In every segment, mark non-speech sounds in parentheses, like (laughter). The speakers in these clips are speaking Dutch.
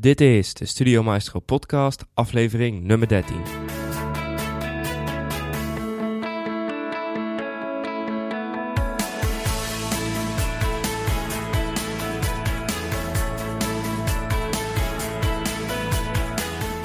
Dit is de Studio Maestro podcast, aflevering nummer 13.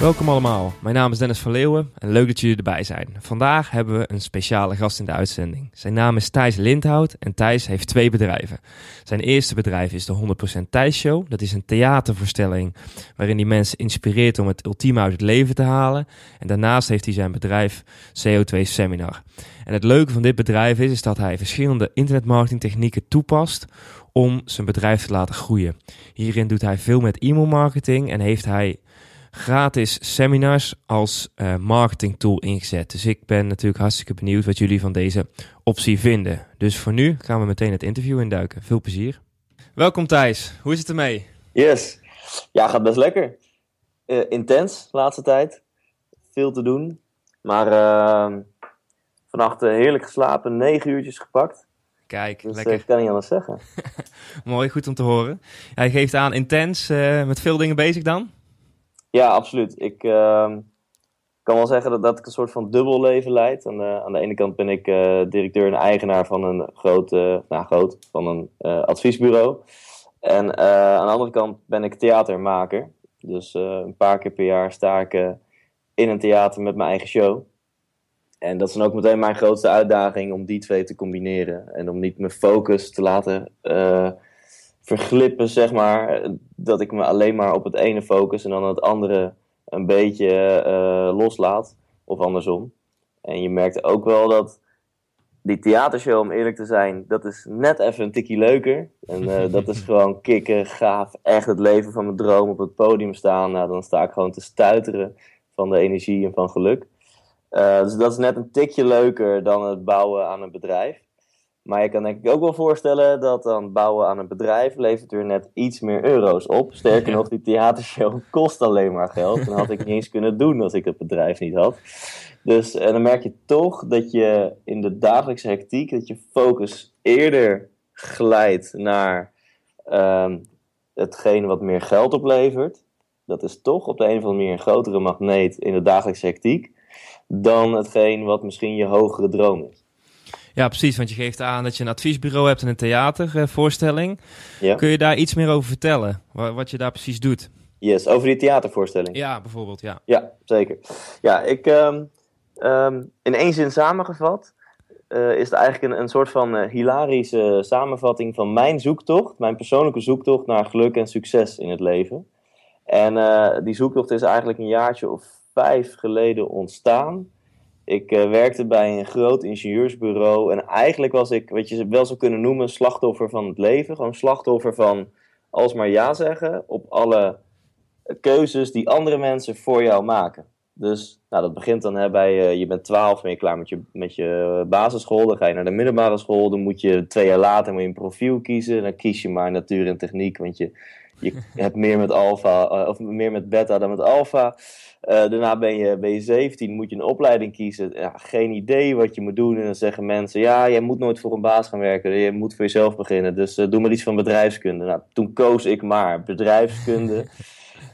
Welkom allemaal, mijn naam is Dennis van Leeuwen en leuk dat jullie erbij zijn. Vandaag hebben we een speciale gast in de uitzending. Zijn naam is Thijs Lindhout en Thijs heeft twee bedrijven. Zijn eerste bedrijf is de 100% Thijs Show. Dat is een theatervoorstelling waarin hij mensen inspireert om het ultieme uit het leven te halen. En daarnaast heeft hij zijn bedrijf CO2 Seminar. En het leuke van dit bedrijf is, is dat hij verschillende internetmarketingtechnieken toepast om zijn bedrijf te laten groeien. Hierin doet hij veel met e-mailmarketing en heeft hij gratis seminars als uh, marketing tool ingezet. Dus ik ben natuurlijk hartstikke benieuwd wat jullie van deze optie vinden. Dus voor nu gaan we meteen het interview induiken. Veel plezier. Welkom Thijs, hoe is het ermee? Yes, ja gaat best lekker. Uh, intens, laatste tijd. Veel te doen. Maar uh, vannacht heerlijk geslapen, negen uurtjes gepakt. Kijk, dus, lekker. Ik kan niet anders zeggen. (laughs) Mooi, goed om te horen. Hij geeft aan intens, met veel dingen bezig dan? Ja, absoluut. Ik uh, kan wel zeggen dat, ik een soort van dubbel leven leid. Aan de, aan de ene kant ben ik uh, directeur en eigenaar van een groot, uh, nou groot, van een uh, adviesbureau. En aan de andere kant ben ik theatermaker. Dus een paar keer per jaar sta ik in een theater met mijn eigen show. En dat is dan ook meteen mijn grootste uitdaging om die twee te combineren. En om niet mijn focus te laten verglippen, zeg maar. Dat ik me alleen maar op het ene focus en dan het andere een beetje uh, loslaat. Of andersom. En je merkt ook wel dat die theatershow, om eerlijk te zijn, dat is net even een tikje leuker. En uh, (laughs) dat is gewoon kicken, gaaf, echt het leven van mijn droom op het podium staan. Nou, dan sta ik gewoon te stuiteren van de energie en van geluk. Uh, dus dat is net een tikje leuker dan het bouwen aan een bedrijf. Maar je kan denk ik ook wel voorstellen dat dan bouwen aan een bedrijf levert er net iets meer euro's op. Sterker nog, die theatershow (laughs) kost alleen maar geld. Dan had ik niet eens kunnen doen als ik het bedrijf niet had. Dus en dan merk je toch dat je in de dagelijkse hectiek, dat je focus eerder glijdt naar um, hetgeen wat meer geld oplevert. Dat is toch op de een of andere manier een grotere magneet in de dagelijkse hectiek. Dan hetgeen wat misschien je hogere droom is. Ja, precies. Want je geeft aan dat je een adviesbureau hebt en een theatervoorstelling. Ja. Kun je daar iets meer over vertellen? Wat je daar precies doet? Yes, over die theatervoorstelling. Ja, bijvoorbeeld, ja. Ja, zeker. Ja, ik, um, um, in één zin samengevat, uh, is het eigenlijk een, een soort van uh, hilarische samenvatting van mijn zoektocht, mijn persoonlijke zoektocht naar geluk en succes in het leven. En uh, die zoektocht is eigenlijk een jaartje of vijf geleden ontstaan. Ik uh, werkte bij een groot ingenieursbureau en eigenlijk was ik, wat je wel zou kunnen noemen, slachtoffer van het leven. Gewoon slachtoffer van alsmaar ja zeggen op alle keuzes die andere mensen voor jou maken. Dus nou, dat begint dan hè, bij, uh, je bent 12, ben je klaar met je, met je basisschool, dan ga je naar de middelbare school, dan moet je twee jaar later moet een profiel kiezen. Dan kies je maar natuur en techniek, want je, je hebt meer met alfa, uh, of meer met beta dan met alfa. Uh, daarna ben je, ben je 17, moet je een opleiding kiezen. Ja, geen idee wat je moet doen. En dan zeggen mensen: Ja, jij moet nooit voor een baas gaan werken. Je moet voor jezelf beginnen. Dus uh, doe maar iets van bedrijfskunde. Nou, toen koos ik maar bedrijfskunde.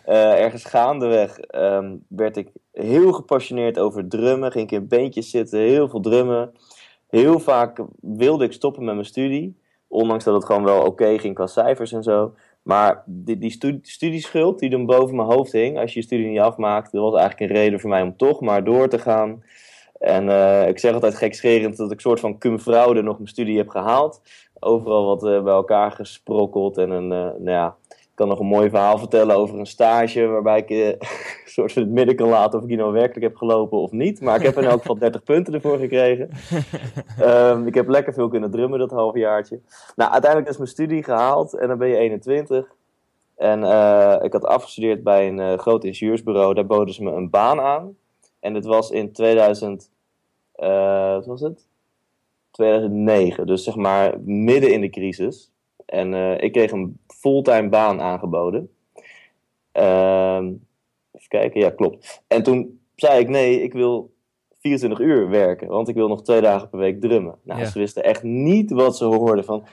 uh, (laughs) ergens gaandeweg um, werd ik heel gepassioneerd over drummen. Ging ik in beentjes zitten, heel veel drummen. Heel vaak wilde ik stoppen met mijn studie. Ondanks dat het gewoon wel oké okay ging qua cijfers en zo. Maar die, die studie, studieschuld die dan boven mijn hoofd hing, als je je studie niet afmaakt, dat was eigenlijk een reden voor mij om toch maar door te gaan. En uh, ik zeg altijd gekscherend dat ik soort van cum fraude nog mijn studie heb gehaald. Overal wat uh, bij elkaar gesprokkeld. En een, uh, nou ja, kan nog een mooi verhaal vertellen over een stage waarbij ik (laughs) een soort van het midden kan laten of ik hier nou werkelijk heb gelopen of niet. Maar ik heb in elk geval (laughs) 30 punten ervoor gekregen. um, (laughs) ik heb lekker veel kunnen drummen dat halfjaartje. Nou, uiteindelijk is mijn studie gehaald en dan ben je 21. En uh, ik had afgestudeerd bij een uh, groot ingenieursbureau. Daar boden ze me een baan aan. En dit was in 2000, uh, wat was het? 2009. Dus zeg maar midden in de crisis. En uh, ik kreeg een fulltime baan aangeboden. Uh, even kijken, ja klopt. En toen zei ik nee, ik wil 24 uur werken. Want ik wil nog twee dagen per week drummen. Nou, Ja. ze wisten echt niet wat ze hoorden van...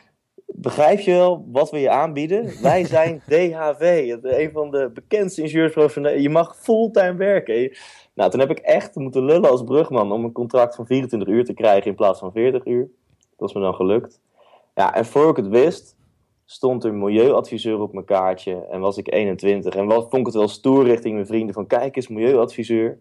begrijp je wel wat we je aanbieden? (laughs) Wij zijn DHV, een van de bekendste ingenieursbureaus van Je mag fulltime werken. Nou, toen heb ik echt moeten lullen als brugman om een contract van 24 uur te krijgen in plaats van 40 uur. Dat is me dan gelukt. Ja, en voor ik het wist, stond er milieuadviseur op mijn kaartje en was ik 21. En wat, vond ik het wel stoer richting mijn vrienden van kijk eens, milieuadviseur.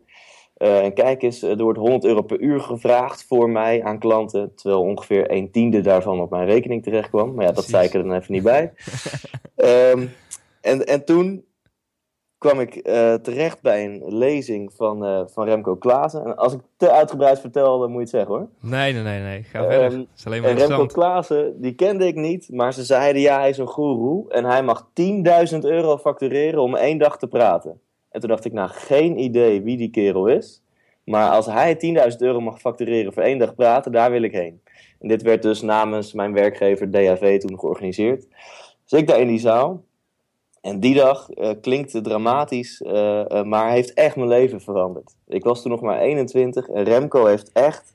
Uh, en kijk eens, er wordt 100 euro per uur gevraagd voor mij aan klanten, terwijl ongeveer een tiende daarvan op mijn rekening terecht kwam. Maar ja, dat zei ik er dan even niet bij. um, (laughs) en, en toen kwam ik uh, terecht bij een lezing van, uh, van Remco Klaassen. En als ik te uitgebreid vertel, dan moet je het zeggen hoor. Nee, nee, nee, nee. Ga verder. Um, is alleen maar Remco Klaassen, die kende ik niet, maar ze zeiden ja, hij is een goeroe. En hij mag 10.000 euro factureren om één dag te praten. En toen dacht ik, nou, geen idee wie die kerel is. Maar als hij 10.000 euro mag factureren voor één dag praten, daar wil ik heen. En dit werd dus namens mijn werkgever DHV toen georganiseerd. Dus ik daar in die zaal. En die dag uh, klinkt dramatisch, uh, uh, maar heeft echt mijn leven veranderd. Ik was toen nog maar 21 en Remco heeft echt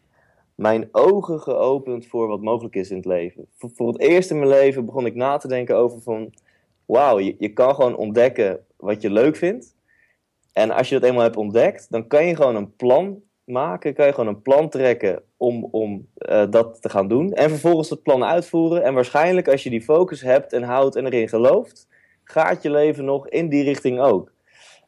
mijn ogen geopend voor wat mogelijk is in het leven. Voor, het eerst in mijn leven begon ik na te denken over van... Wauw, je, je kan gewoon ontdekken wat je leuk vindt. En als je dat eenmaal hebt ontdekt, dan kan je gewoon een plan maken. Kan je gewoon een plan trekken om, om dat te gaan doen. En vervolgens het plan uitvoeren. En waarschijnlijk als je die focus hebt en houdt en erin gelooft gaat je leven nog in die richting ook?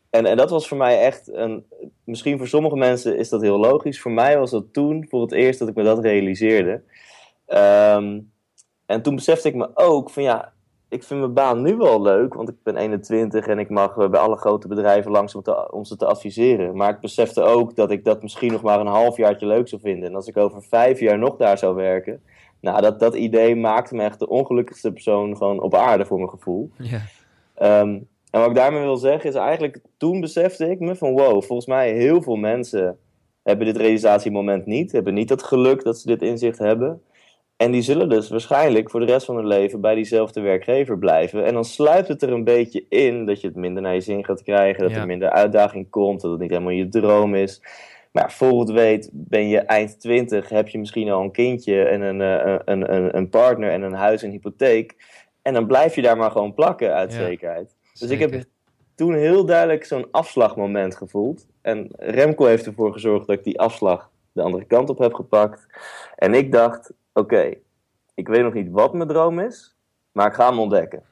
En, en dat was voor mij echt een. Misschien voor sommige mensen is dat heel logisch. Voor mij was dat toen voor het eerst dat ik me dat realiseerde. Ehm, en toen besefte ik me ook van ja, ik vind mijn baan nu wel leuk, want ik ben 21 en ik mag bij alle grote bedrijven langs om, te, om ze te adviseren. Maar ik besefte ook dat ik dat misschien nog maar een halfjaartje leuk zou vinden. En als ik over vijf jaar nog daar zou werken, nou, dat, dat idee maakte me echt de ongelukkigste persoon gewoon op aarde voor mijn gevoel. Ja. Ehm, en wat ik daarmee wil zeggen is eigenlijk, toen besefte ik me van wow, volgens mij heel veel mensen hebben dit realisatiemoment niet, hebben niet het geluk dat ze dit inzicht hebben. En die zullen dus waarschijnlijk voor de rest van hun leven bij diezelfde werkgever blijven. En dan sluipt het er een beetje in dat je het minder naar je zin gaat krijgen, dat er minder uitdaging komt, dat het niet helemaal je droom is. Maar ja, voor het weet ben je eind 20, heb je misschien al een kindje en een, eh, een, een, een partner en een huis en hypotheek. En dan blijf je daar maar gewoon plakken uit zekerheid. Dus ik heb toen heel duidelijk zo'n afslagmoment gevoeld. En Remco heeft ervoor gezorgd dat ik die afslag de andere kant op heb gepakt. En ik dacht, oké, ik weet nog niet wat mijn droom is, maar ik ga hem ontdekken.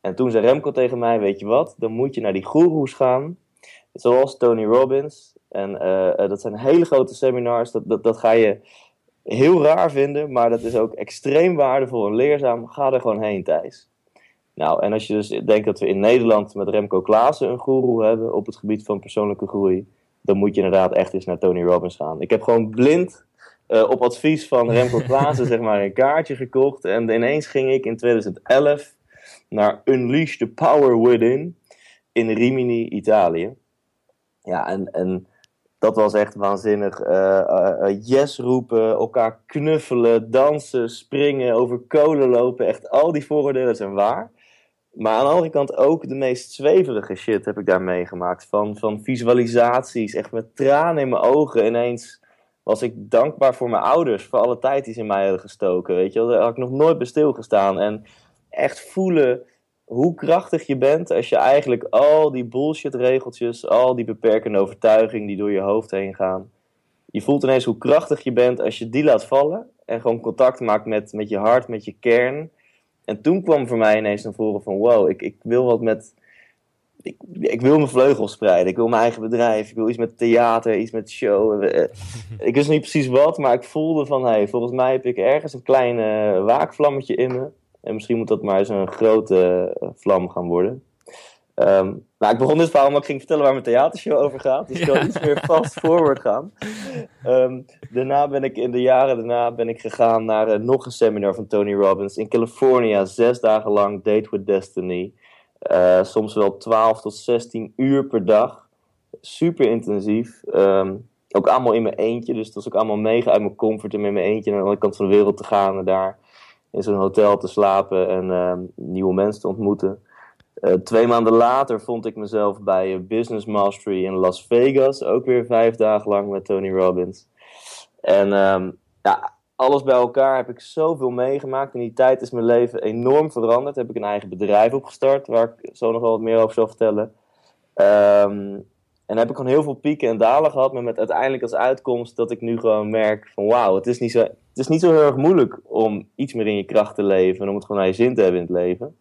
En toen zei Remco tegen mij, weet je wat, dan moet je naar die goeroes gaan. Zoals Tony Robbins. En uh, dat zijn hele grote seminars. Dat, dat, dat ga je heel raar vinden, maar dat is ook extreem waardevol en leerzaam. Ga er gewoon heen, Thijs. Nou, en als je dus denkt dat we in Nederland met Remco Klaassen een guru hebben op het gebied van persoonlijke groei, dan moet je inderdaad echt eens naar Tony Robbins gaan. Ik heb gewoon blind uh, op advies van Remco (laughs) Klaassen zeg maar een kaartje gekocht en ineens ging ik in 2011 naar Unleash the Power Within in Rimini, Italië. Ja, en, en dat was echt waanzinnig. Uh, yes roepen, elkaar knuffelen, dansen, springen, over kolen lopen. Echt al die vooroordelen zijn waar. Maar aan de andere kant ook de meest zweverige shit heb ik daar meegemaakt. Van, van visualisaties, echt met tranen in mijn ogen. Ineens was ik dankbaar voor mijn ouders, voor alle tijd die ze in mij hadden gestoken. Weet je, daar had ik nog nooit bij stilgestaan. En echt voelen hoe krachtig je bent als je eigenlijk al die bullshit regeltjes, al die beperkende overtuigingen die door je hoofd heen gaan. Je voelt ineens hoe krachtig je bent als je die laat vallen en gewoon contact maakt met, met je hart, met je kern. En toen kwam voor mij ineens naar voren van wow, ik, ik wil wat met. Ik, ik wil mijn vleugels spreiden. Ik wil mijn eigen bedrijf. Ik wil iets met theater, iets met show. Eh, ik wist niet precies wat, maar ik voelde van hey, volgens mij heb ik ergens een klein waakvlammetje in me. En misschien moet dat maar eens een grote eh, vlam gaan worden. Um, nou, ik begon dit verhaal omdat ik ging vertellen waar mijn theatershow over gaat. Dus ik wil iets meer fast forward gaan. Um, daarna ben ik in de jaren daarna ben ik gegaan naar uh, nog een seminar van Tony Robbins in California. Zes dagen lang Date with Destiny. Uh, soms wel 12 tot 16 uur per dag. Super intensief. Um, ook allemaal in mijn eentje. Dus het was ook allemaal mega uit mijn comfort om in mijn eentje naar de andere kant van de wereld te gaan. En daar in zo'n hotel te slapen en uh, nieuwe mensen te ontmoeten. Uh, twee maanden later vond ik mezelf bij Business Mastery in Las Vegas. Ook weer vijf dagen lang met Tony Robbins. En um, ja, alles bij elkaar heb ik zoveel meegemaakt. In die tijd is mijn leven enorm veranderd. Heb ik een eigen bedrijf opgestart, waar ik zo nog wel wat meer over zal vertellen. Ehm, en heb ik gewoon heel veel pieken en dalen gehad, maar met uiteindelijk als uitkomst dat ik nu gewoon merk van wauw, het is niet zo, het is niet zo heel erg moeilijk om iets meer in je kracht te leven en om het gewoon naar je zin te hebben in het leven.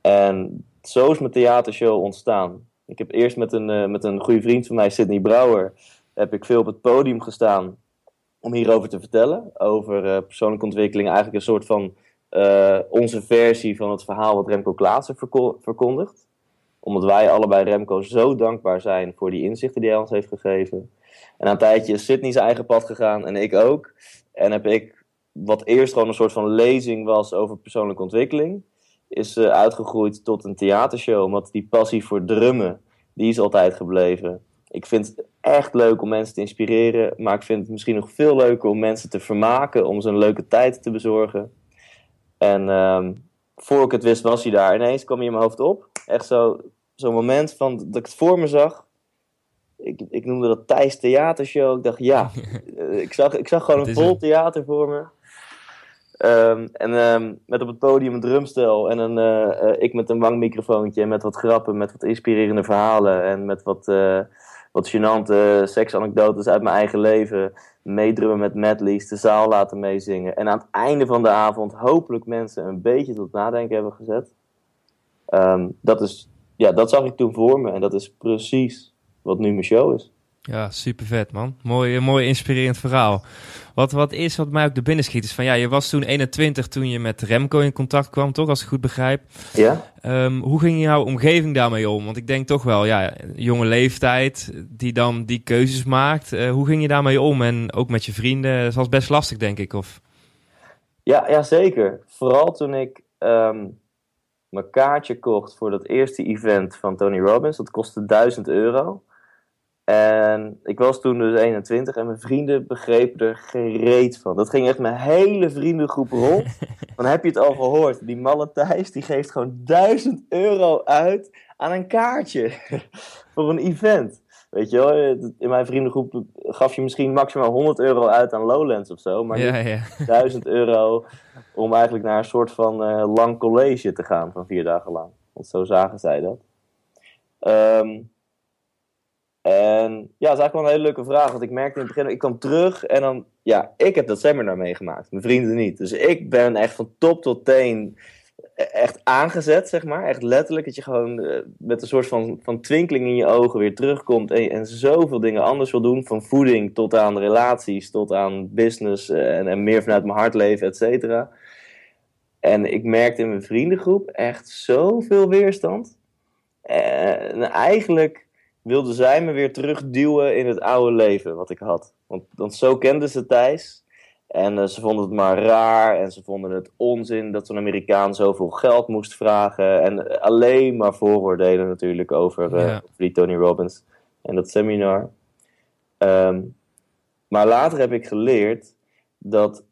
En zo is mijn theatershow ontstaan. Ik heb eerst met een, uh, met een goede vriend van mij, Sidney Brouwer, heb ik veel op het podium gestaan om hierover te vertellen. Over uh, persoonlijke ontwikkeling, eigenlijk een soort van uh, onze versie van het verhaal wat Remco Klaassen verkondigt. Omdat wij allebei Remco zo dankbaar zijn voor die inzichten die hij ons heeft gegeven. En aan een tijdje is Sydney zijn eigen pad gegaan en ik ook. En heb ik, wat eerst gewoon een soort van lezing was over persoonlijke ontwikkeling, is uh, uitgegroeid tot een theatershow. Omdat die passie voor drummen, die is altijd gebleven. Ik vind het echt leuk om mensen te inspireren, maar ik vind het misschien nog veel leuker om mensen te vermaken, om ze een leuke tijd te bezorgen. En um, voor ik het wist, was hij daar. Ineens kwam hij in mijn hoofd op. Echt zo'n zo moment van, dat ik het voor me zag. Ik, ik noemde dat Thijs Theatershow. Ik dacht, ja, (laughs) ik zag, ik zag gewoon een vol theater voor me. Um, en um, met op het podium een drumstel en een, uh, uh, ik met een wangmicrofoontje en met wat grappen, met wat inspirerende verhalen en met wat, uh, wat gênante seksanekdotes uit mijn eigen leven. Meedrummen met medleys, de zaal laten meezingen. En aan het einde van de avond hopelijk mensen een beetje tot nadenken hebben gezet. Um, dat, is, ja, dat zag ik toen voor me en dat is precies wat nu mijn show is. Ja, super vet man. Mooi, mooi inspirerend verhaal. Wat, wat is wat mij ook de binnen schiet is van ja, je was toen 21 toen je met Remco in contact kwam, toch? Als ik goed begrijp. Ja. Um, hoe ging jouw omgeving daarmee om? Want ik denk toch wel, ja, jonge leeftijd die dan die keuzes maakt. Uh, hoe ging je daarmee om? En ook met je vrienden, dat was best lastig, denk ik. Of? Ja, ja, zeker. Vooral toen ik um, mijn kaartje kocht voor dat eerste event van Tony Robbins. Dat kostte 1000 euro. En ik was toen dus 21 en mijn vrienden begrepen er geen reet van. Dat ging echt mijn hele vriendengroep rond. (laughs) Dan heb je het al gehoord. Die malle Thijs, die geeft gewoon 1000 euro uit aan een kaartje (laughs) voor een event. Weet je wel, in mijn vriendengroep gaf je misschien maximaal 100 euro uit aan Lowlands of zo. Maar ja, ja. (laughs) 1000 euro om eigenlijk naar een soort van uh, lang college te gaan van vier dagen lang. Want zo zagen zij dat. Um, en ja, dat is eigenlijk wel een hele leuke vraag. Want ik merkte in het begin, ik kwam terug en dan, ja, ik heb dat seminar meegemaakt. Mijn vrienden niet. Dus ik ben echt van top tot teen echt aangezet, zeg maar. Echt letterlijk. Dat je gewoon uh, met een soort van, van twinkeling in je ogen weer terugkomt. En, en zoveel dingen anders wil doen. Van voeding tot aan relaties, tot aan business. Uh, en, en meer vanuit mijn hart leven, et cetera. En ik merkte in mijn vriendengroep echt zoveel weerstand. En eigenlijk wilde zij me weer terugduwen in het oude leven wat ik had. Want, want zo kenden ze Thijs. En uh, ze vonden het maar raar en ze vonden het onzin dat zo'n Amerikaan zoveel geld moest vragen. En alleen maar vooroordelen natuurlijk over, uh, ja. die Tony Robbins en dat seminar. Um, maar later heb ik geleerd dat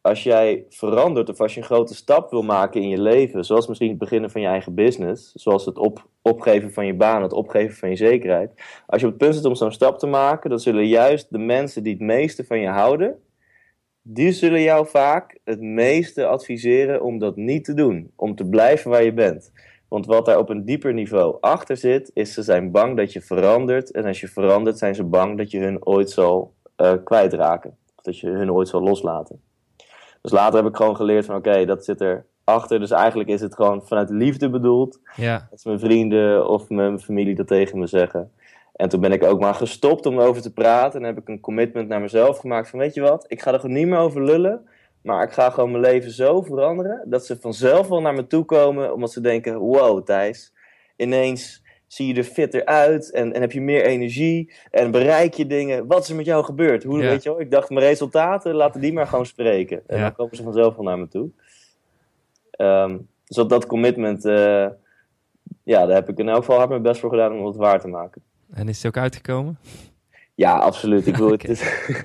als jij verandert of als je een grote stap wil maken in je leven, zoals misschien het beginnen van je eigen business, zoals het op, opgeven van je baan, het opgeven van je zekerheid. Als je op het punt zit om zo'n stap te maken, dan zullen juist de mensen die het meeste van je houden, die zullen jou vaak het meeste adviseren om dat niet te doen. Om te blijven waar je bent. Want wat daar op een dieper niveau achter zit, is ze zijn bang dat je verandert. En als je verandert, zijn ze bang dat je hun ooit zal uh, kwijtraken. Of dat je hun ooit zal loslaten. Dus later heb ik gewoon geleerd van oké, okay, dat zit er achter. Dus eigenlijk is het gewoon vanuit liefde bedoeld. Ja. Dat mijn vrienden of mijn familie dat tegen me zeggen. En toen ben ik ook maar gestopt om erover te praten. En heb ik een commitment naar mezelf gemaakt van weet je wat, ik ga er gewoon niet meer over lullen. Maar ik ga gewoon mijn leven zo veranderen dat ze vanzelf wel naar me toe komen. Omdat ze denken, wow Thijs, ineens zie je er fitter uit en, en heb je meer energie en bereik je dingen. Wat is er met jou gebeurd? Hoe, Ja. weet je wel? Ik dacht, mijn resultaten, laten die maar gewoon spreken. En Ja. dan komen ze vanzelf wel naar me toe. Ehm, dus dat, dat commitment, eh, ja, daar heb ik in elk geval hard mijn best voor gedaan om het waar te maken. En is het ook uitgekomen? Ja, absoluut. Ik (laughs) Oké. het, is,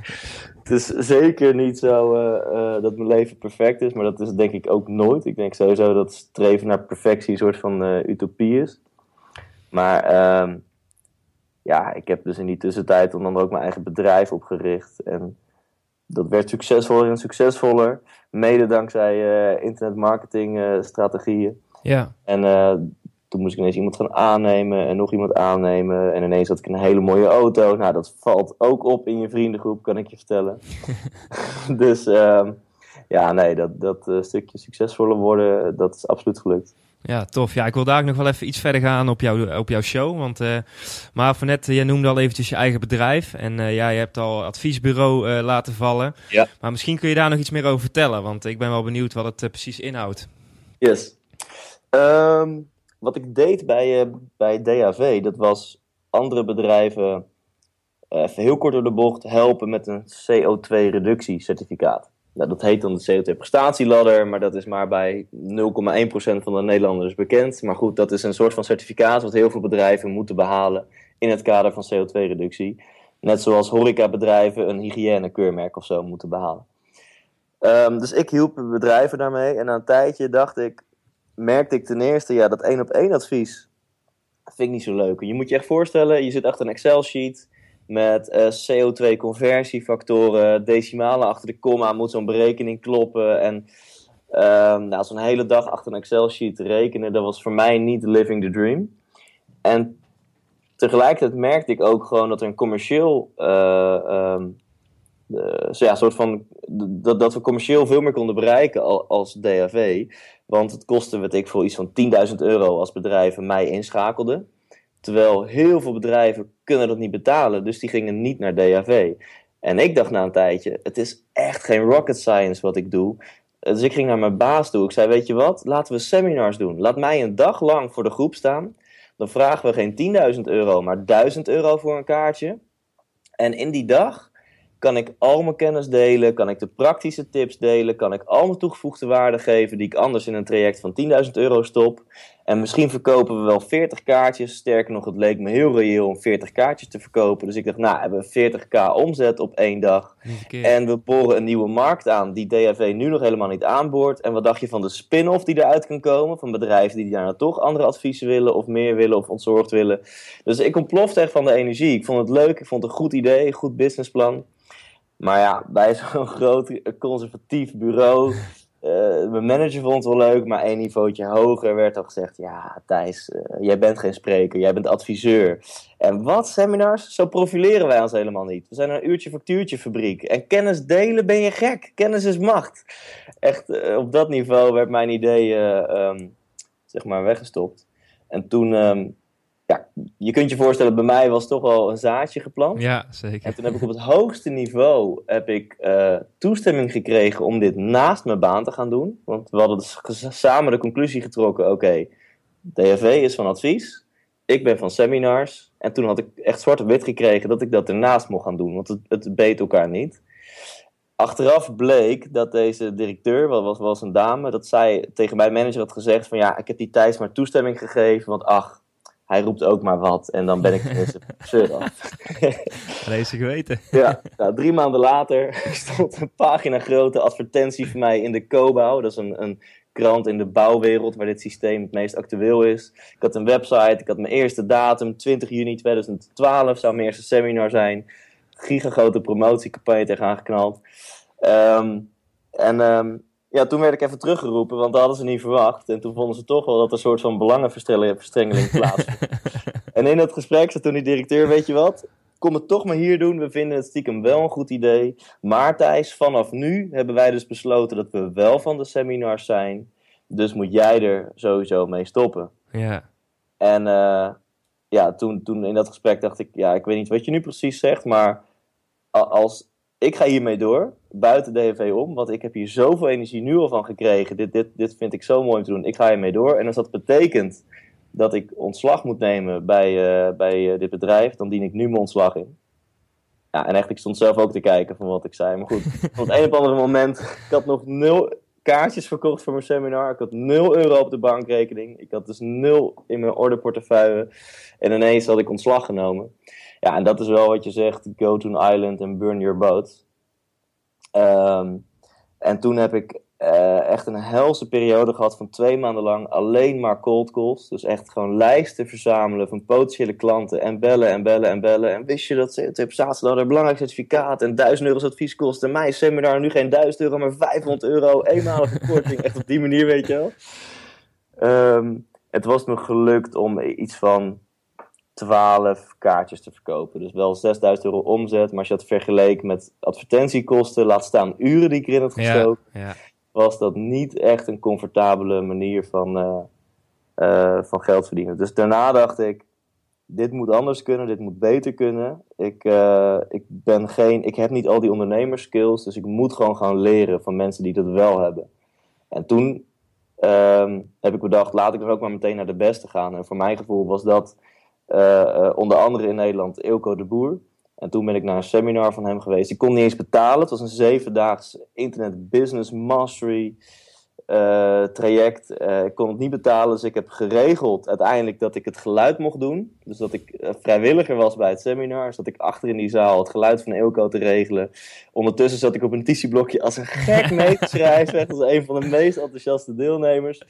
(laughs) het is zeker niet zo eh, eh, dat mijn leven perfect is, maar dat is denk ik ook nooit. Ik denk sowieso dat streven naar perfectie een soort van utopie is. Maar ehm, ja, ik heb dus in die tussentijd andere ook mijn eigen bedrijf opgericht. En dat werd succesvoller en succesvoller. Mede dankzij uh, internetmarketingstrategieën. ja. En toen moest ik ineens iemand gaan aannemen en nog iemand aannemen. En ineens had ik een hele mooie auto. Nou, dat valt ook op in je vriendengroep, kan ik je vertellen. (laughs) dus ehm, ja, nee, dat, dat stukje succesvoller worden, dat is absoluut gelukt. Ja, tof. Ja, ik wil daar nog wel even iets verder gaan op, jou, op jouw show. Want, uh, maar voor net, jij noemde al eventjes je eigen bedrijf. En uh, ja, je hebt al adviesbureau laten vallen. Ja. Maar misschien kun je daar nog iets meer over vertellen. Want ik ben wel benieuwd wat het precies inhoudt. Yes. Um, wat ik deed bij, bij DAV, dat was andere bedrijven, even heel kort door de bocht, helpen met een CO2-reductiecertificaat. Nou, dat heet dan de CO2-prestatieladder, maar dat is maar bij 0,1% van de Nederlanders bekend. Maar goed, dat is een soort van certificaat wat heel veel bedrijven moeten behalen in het kader van CO2-reductie. Net zoals horecabedrijven een hygiënekeurmerk of zo moeten behalen. Um, dus ik hielp bedrijven daarmee en na een tijdje dacht ik, merkte ik ten eerste, ja, dat één op één advies vind ik niet zo leuk. Je moet je echt voorstellen, je zit achter een Excel-sheet met uh, CO2-conversiefactoren, decimalen achter de komma, moet zo'n berekening kloppen. En uh, nou, zo'n hele dag achter een Excel-sheet rekenen, dat was voor mij niet living the dream. En tegelijkertijd merkte ik ook gewoon dat er een commercieel, uh, um, ja, soort van, dat, dat we commercieel veel meer konden bereiken als DAV. Want het kostte, weet ik veel, iets van 10.000 euro als bedrijven mij inschakelden. Terwijl heel veel bedrijven kunnen dat niet betalen, dus die gingen niet naar DAV. En ik dacht na een tijdje, het is echt geen rocket science wat ik doe. Dus ik ging naar mijn baas toe. Ik zei, weet je wat, laten we seminars doen. Laat mij een dag lang voor de groep staan. Dan vragen we geen 10.000 euro, maar 1000 euro voor een kaartje. En in die dag kan ik al mijn kennis delen, kan ik de praktische tips delen, kan ik al mijn toegevoegde waarde geven die ik anders in een traject van 10.000 euro stop. En misschien verkopen we wel 40 kaartjes. Sterker nog, het leek me heel reëel om 40 kaartjes te verkopen. Dus ik dacht, nou, hebben we 40k omzet op één dag. En we boren een nieuwe markt aan die DAV nu nog helemaal niet aanboort. En wat dacht je van de spin-off die eruit kan komen? Van bedrijven die daarna toch andere adviezen willen, of meer willen, of ontzorgd willen. Dus ik ontplofte echt van de energie. Ik vond het leuk, ik vond het een goed idee, een goed businessplan. Maar ja, bij zo'n (laughs) groot conservatief bureau. Uh, mijn manager vond het wel leuk, maar één niveautje hoger werd al gezegd: Ja, Thijs, uh, jij bent geen spreker, jij bent adviseur. En wat seminars? Zo profileren wij ons helemaal niet. We zijn een uurtje factuurtje fabriek. En kennis delen ben je gek. Kennis is macht. Echt, uh, op dat niveau werd mijn idee um, zeg maar weggestopt. En toen um, ja, je kunt je voorstellen, bij mij was toch wel een zaadje geplant. Ja, zeker. En toen heb ik op het hoogste niveau heb ik, uh, toestemming gekregen om dit naast mijn baan te gaan doen. Want we hadden dus samen de conclusie getrokken, oké, okay, DFV is van advies, ik ben van seminars. En toen had ik echt zwart op wit gekregen dat ik dat ernaast mocht gaan doen, want het, het beet elkaar niet. Achteraf bleek dat deze directeur, wat was, was een dame, dat zij tegen mijn manager had gezegd van ja, ik heb die Thijs maar toestemming gegeven, want ach, hij roept ook maar wat en dan ben ik (laughs) tenminste zeur af. (laughs) Deze geweten. (laughs) ja, nou, drie maanden later stond een pagina grote advertentie voor mij in de Cobouw. Dat is een, een krant in de bouwwereld waar dit systeem het meest actueel is. Ik had een website, ik had mijn eerste datum, 20 juni 2012 zou mijn eerste seminar zijn. Gigagrote promotiecampagne tegenaan geknald. Um, en um, ja, toen werd ik even teruggeroepen, want dat hadden ze niet verwacht. En toen vonden ze toch wel dat er een soort van belangenverstrengeling plaatsvond. (laughs) en in het gesprek zei toen die directeur, weet je wat? Kom het toch maar hier doen, we vinden het stiekem wel een goed idee. Maar Thijs, vanaf nu hebben wij dus besloten dat we wel van de seminars zijn. Dus moet jij er sowieso mee stoppen. Ja. En uh, ja, toen, toen in dat gesprek dacht ik, ja, ik weet niet wat je nu precies zegt, maar als ik ga hiermee door, buiten DFV om, want ik heb hier zoveel energie nu al van gekregen. Dit, dit, dit vind ik zo mooi om te doen. Ik ga hiermee door. En als dat betekent dat ik ontslag moet nemen bij, uh, bij uh, dit bedrijf, dan dien ik nu mijn ontslag in. Ja, en echt, ik stond zelf ook te kijken van wat ik zei. Maar goed, (laughs) op het een of andere moment, ik had nog nul kaartjes verkocht voor mijn seminar. Ik had nul euro op de bankrekening. Ik had dus nul in mijn orderportefeuille. En ineens had ik ontslag genomen. Ja, en dat is wel wat je zegt, go to an island and burn your boat. Um, en toen heb ik uh, echt een helse periode gehad van twee maanden lang alleen maar cold calls. Dus echt gewoon lijsten verzamelen van potentiële klanten en bellen en bellen en bellen. En wist je dat ze het hadden een belangrijk certificaat en 1000 euro advies kost. En mijn seminar nu geen 1000 euro, maar 500 euro. Eenmalige (laughs) korting. Echt op die manier, weet je wel. Um, het was me gelukt om iets van 12 kaartjes te verkopen. Dus wel 6000 euro omzet. Maar als je dat vergeleek met advertentiekosten, laat staan uren die ik erin had gestoken. Ja, ja was dat niet echt een comfortabele manier van, uh, uh, van geld verdienen. Dus daarna dacht ik, dit moet anders kunnen, dit moet beter kunnen. Ik, uh, ik, ben geen, ik heb niet al die ondernemerskills, dus ik moet gewoon gaan leren van mensen die dat wel hebben. En toen um, heb ik bedacht, laat ik er ook maar meteen naar de beste gaan. En voor mijn gevoel was dat onder andere in Nederland Ilko de Boer. En toen ben ik naar een seminar van hem geweest. Ik kon niet eens betalen. Het was een zevendaags internet business mastery uh, traject. Uh, ik kon het niet betalen, dus ik heb geregeld uiteindelijk dat ik het geluid mocht doen. Dus dat ik uh, vrijwilliger was bij het seminar. Dus dat ik achter in die zaal het geluid van Eelco te regelen. Ondertussen zat ik op een notitieblokje als een gek mee te (laughs) schrijven. Echt als een van de meest enthousiaste deelnemers.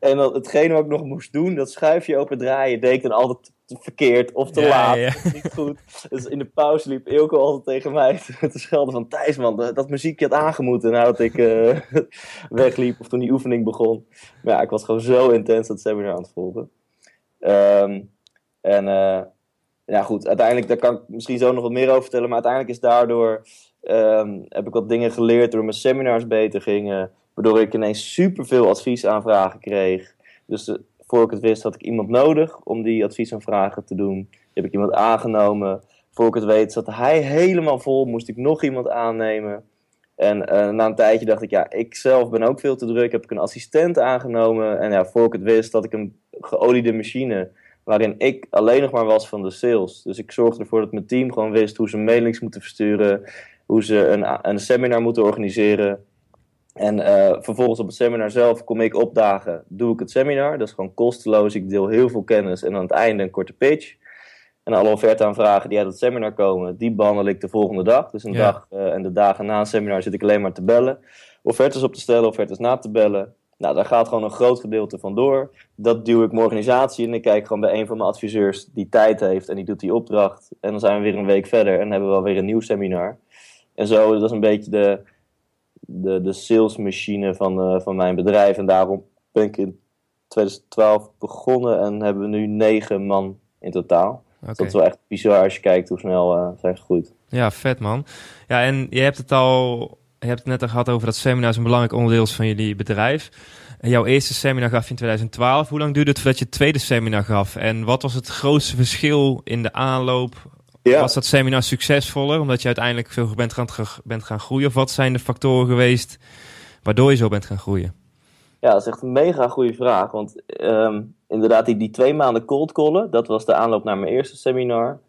En dat, hetgene wat ik nog moest doen, dat schuifje open draaien, deed ik dan altijd verkeerd of te laat. Niet goed. Dus in de pauze liep Ilko altijd tegen mij (laughs) te schelden van Thijs man, dat, muziekje had aangemoeten nadat ik uh, (laughs) wegliep of toen die oefening begon. Maar ja, ik was gewoon zo intens dat seminar aan het volgen. Um, en uh, ja goed, uiteindelijk, daar kan ik misschien zo nog wat meer over vertellen, maar uiteindelijk is daardoor, um, heb ik wat dingen geleerd door mijn seminars beter gingen, waardoor ik ineens superveel adviesaanvragen kreeg. Dus de, voor ik het wist had ik iemand nodig om die adviesaanvragen te doen. Heb ik iemand aangenomen. Voor ik het weet zat hij helemaal vol, moest ik nog iemand aannemen. En uh, na een tijdje dacht ik, ja, ik zelf ben ook veel te druk. Heb ik een assistent aangenomen. En ja, voor ik het wist, had ik een geoliede machine. Waarin ik alleen nog maar was van de sales. Dus ik zorgde ervoor dat mijn team gewoon wist hoe ze mailings moeten versturen. Hoe ze een, een seminar moeten organiseren. En uh, vervolgens op het seminar zelf kom ik opdagen, doe ik het seminar. Dat is gewoon kosteloos. Ik deel heel veel kennis en aan het einde een korte pitch. En alle offerte-aanvragen die uit het seminar komen, die behandel ik de volgende dag. Dus een dag uh, en de dagen na een seminar zit ik alleen maar te bellen. Offertes op te stellen, offertes na te bellen. Nou, daar gaat gewoon een groot gedeelte van door. Dat duw ik mijn organisatie en ik kijk gewoon bij een van mijn adviseurs die tijd heeft en die doet die opdracht. En dan zijn we weer een week verder en hebben we alweer een nieuw seminar. En zo, dat is een beetje de, de, de salesmachine van, uh, van mijn bedrijf. En daarom ben ik in 2012 begonnen en hebben we nu negen man in totaal. Okay. dat is wel echt bizar als je kijkt hoe snel uh, zijn gegroeid. Ja, vet man. Ja, en je hebt het al, je hebt het net al gehad over dat seminar is een belangrijk onderdeel van jullie bedrijf. En jouw eerste seminar gaf je in 2012. Hoe lang duurde het voordat je het tweede seminar gaf? En wat was het grootste verschil in de aanloop ja. Was dat seminar succesvoller omdat je uiteindelijk veel bent gaan, bent gaan groeien? Of wat zijn de factoren geweest waardoor je zo bent gaan groeien? Ja, dat is echt een mega goede vraag. Want um, inderdaad, die, die twee maanden cold callen, dat was de aanloop naar mijn eerste seminar.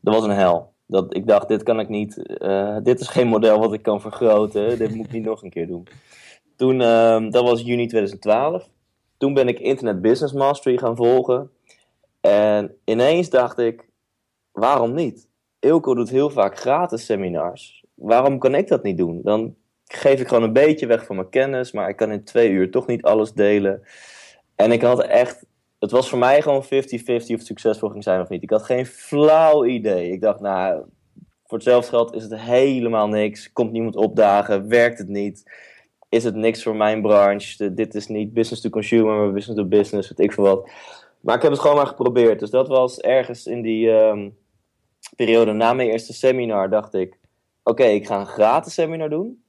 Dat was een hel. Dat, ik dacht, dit kan ik niet. Uh, dit is geen model wat ik kan vergroten. dit moet ik niet nog een keer doen. Toen, um, dat was juni 2012. Toen ben ik Internet Business Mastery gaan volgen. En ineens dacht ik, waarom niet? Ilko doet heel vaak gratis seminars. Waarom kan ik dat niet doen? Dan geef ik gewoon een beetje weg van mijn kennis, maar ik kan in twee uur toch niet alles delen. En ik had echt, het was voor mij gewoon 50-50 of het succesvol ging zijn of niet. Ik had geen flauw idee. Ik dacht, nou, voor hetzelfde geld is het helemaal niks. Komt niemand opdagen, werkt het niet. Is het niks voor mijn branche? Dit is niet business to consumer, maar business to business, weet ik veel wat. Maar ik heb het gewoon maar geprobeerd. Dus dat was ergens in die, ehm, periode na mijn eerste seminar dacht ik: oké, ik ga een gratis seminar doen.